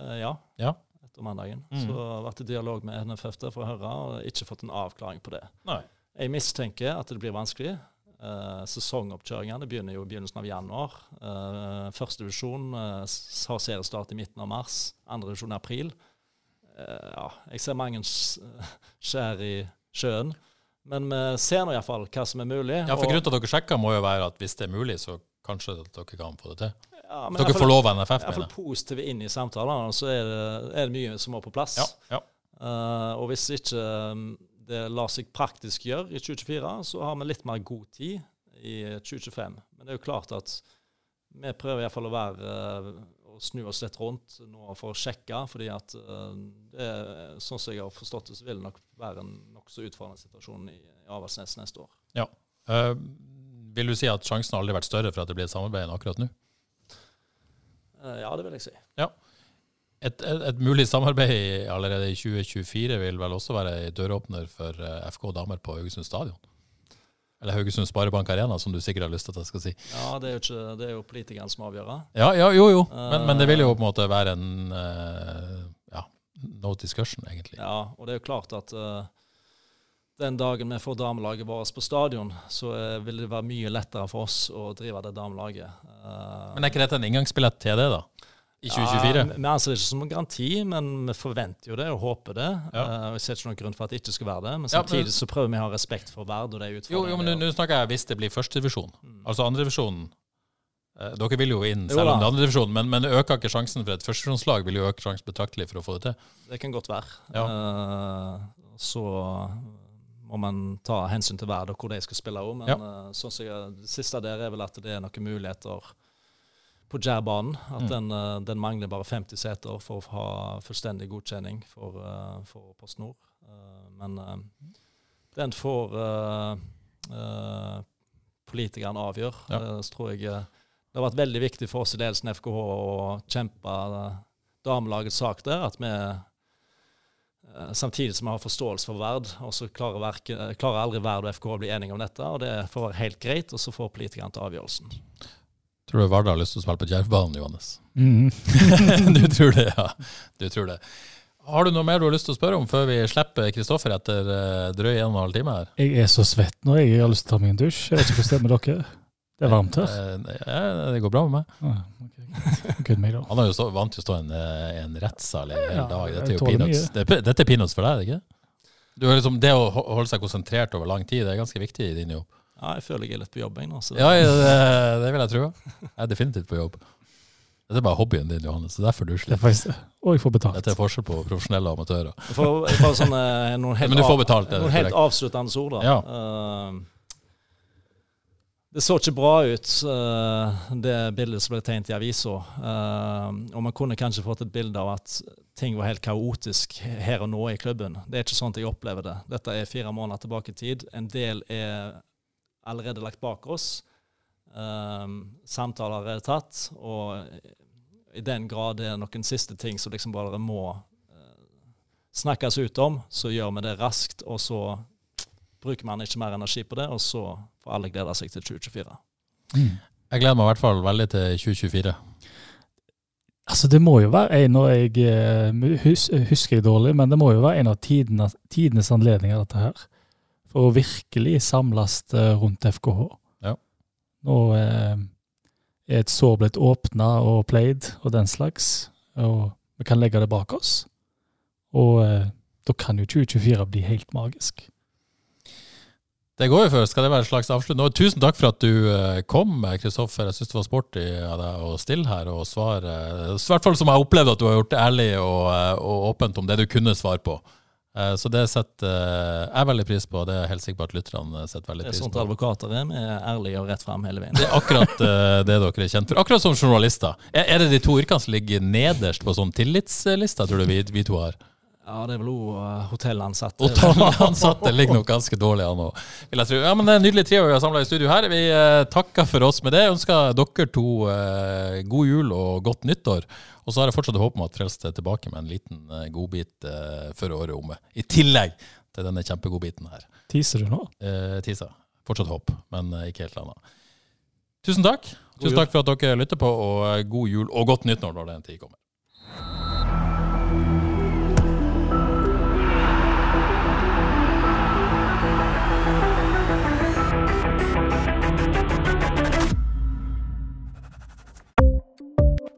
Uh, ja. ja. Etter mandagen. Mm. Så vært i dialog med NFFD for å høre, og ikke fått en avklaring på det. Nei. Jeg mistenker at det blir vanskelig. Uh, sesongoppkjøringene begynner jo i begynnelsen av januar. Uh, første divisjon uh, har seriestart i midten av mars. Andre divisjon i april. Ja, jeg ser mange skjær i sjøen. Men vi ser nå iallfall hva som er mulig. Ja, for Grunnen til at dere sjekker, må jo være at hvis det er mulig, så kanskje dere kan få det til. Ja, men dere får lov av NFF? Iallfall positive inn i samtalene. Så er det, er det, mye som må på plass. Ja, ja. og hvis ikke um, det lar seg praktisk gjøre i 2024, så har vi litt mer god tid i 2025. Men det er jo klart at vi prøver iallfall å være å å snu oss litt rundt nå for å sjekke. fordi at det, sånn som jeg har forstått det, så vil det nok være en nokså utfordrende situasjon i, i Avaldsnes neste år. Ja. Uh, vil du si at sjansen har aldri vært større for at det blir et samarbeid enn akkurat nå? Uh, ja, det vil jeg si. Ja. Et, et, et, mulig samarbeid allerede i 2024 vil vel også være en døråpner for FK damer på Haugesund stadion? Eller Haugesund Sparebank Arena, som du sikkert har lyst til at jeg skal si. Ja, det er jo, ikke, det er jo politikerne som avgjør det. Ja, ja, jo, jo. Men, men, det vil jo på en måte være en uh, ja, no discussion, egentlig. Ja, og det er jo klart at uh, den dagen vi får damelaget vårt på stadion, så uh, vil det være mye lettere for oss å drive det damelaget. men er ikke dette en inngangsbillett til det, da? I 2024? Ja, vi anser det ikke som en garanti, men vi forventer jo det og håper det. Ja. Uh, jeg ser ikke noen grunn for at det ikke skal være det, men samtidig så prøver vi å ha respekt for Verd og de utfordringene. Jo, jo, men nå snakker jeg hvis det blir førstedivisjon. Mm. Altså andredivisjonen. Uh, dere vil jo inn selv om det er andredivisjon, men, men øker ikke sjansen for et førstedivisjonslag? Vil jo øke sjansen betraktelig for å få det til? Det kan godt være. Ja. Uh, så må man ta hensyn til Verd og hvor de skal spille òg, men uh, sånn som jeg, det siste der er vel at det er noen muligheter på Jærbanen. At mm. den, uh, den, mangler bare 50 seter for å ha fullstendig godkjenning for, uh, for Post Nord. Uh, men den får politikerne avgjøre. Ja. så tror jeg det har vært veldig viktig for oss i ledelsen FKH å kjempe damelagets sak der. At vi Samtidig som vi har forståelse for Verd, og så klarer, klarer aldri Verd og FKH å bli enige om dette. og Det får være helt greit, og så får politikerne til avgjørelsen. Tror du Vardø har lyst til å spille på Djervbanen, Johannes? Mm. du tror det, ja. Du tror det. Har du noe mer du har lyst til å spørre om før vi slipper Kristoffer etter uh, drøy en og en halv time her? Jeg er så svett nå, jeg har lyst til å ta meg en dusj. Jeg vet ikke hvordan det er med dere. Det er varmt her. Eh, ja, det går bra med meg. Ah, okay. Han er jo stå, vant til å stå i en, eh, en rettssal en hel dag. Dette er jo peanuts. Det, dette er peanuts for deg, ikke du, liksom, Det å holde seg konsentrert over lang tid det er ganske viktig i din jobb. Ja, jeg føler jeg er litt på jobb, jeg nå. Ja, det, det, vil jeg tro. Jeg er definitivt på jobb. Dette er bare hobbyen din, Johannes. Det er derfor du slipper. Og jeg får betalt. Dette er forskjell på profesjonelle og amatører. jeg får sånne, noen helt, Men du får betalt, noen helt avsluttende ord, da. Ja. Uh, det så ikke bra ut, uh, det bildet som ble tegnet i avisa. Uh, og man kunne kanskje fått et bilde av at ting var helt kaotisk her og nå i klubben. Det er ikke sånn at jeg opplever det. Dette er fire måneder tilbake i tid. En del er allerede lagt bak oss. Um, samtaler er tatt, og i den grad det er noen siste ting som liksom bare må uh, snakkes ut om, så gjør vi det raskt, og så bruker man ikke mer energi på det, og så får alle glede seg til 2024. Mm. Jeg gleder meg i hvert fall veldig til 2024. Altså, det må jo være en, og jeg eh, husker jeg dårlig, men det må jo være en av tidenes, tidenes anledninger, dette her for å virkelig samles eh, rundt FKH. Ja. Nå eh, er et sår blitt åpna og played og den slags, og vi kan legge det bak oss. Og eh, da kan jo 2024 bli helt magisk. Det går jo før. Skal det være en slags avslutning? tusen takk for at du eh, kom, Kristoffer. Jeg syns det var sporty av deg å stille her og svare. I hvert fall som jeg opplevde at du har gjort ærlig og, og åpent om det du kunne svare på. Eh, så det setter eh, jeg veldig pris på, og det er jeg helt sikker på at lytterne setter veldig pris på. Det er sånt advokater er, vi er ærlige og rett frem hele veien. Det er akkurat eh, det dere er kjent for. Akkurat som journalister. Er det de to yrkene som ligger nederst på sånn tillitslista, tror du vi, vi to har? Ja, det er vel òg hotellansatte. Hotellansatte ligger nok ganske dårlig an òg, vil jeg tro. Ja, men det er en nydelig trio vi har samla i studio her. Vi takker for oss med det. Ønsker dere to god jul og godt nyttår. Og så har jeg fortsatt håp om at Frelst er tilbake med en liten uh, godbit uh, før året er omme. I tillegg til denne kjempegodbiten her. Teaser du nå? Uh, teaser. Fortsatt håp, men uh, ikke helt annet. Tusen takk. God Tusen takk for at dere lytter på, og god jul og godt nyttår når den tid kommer.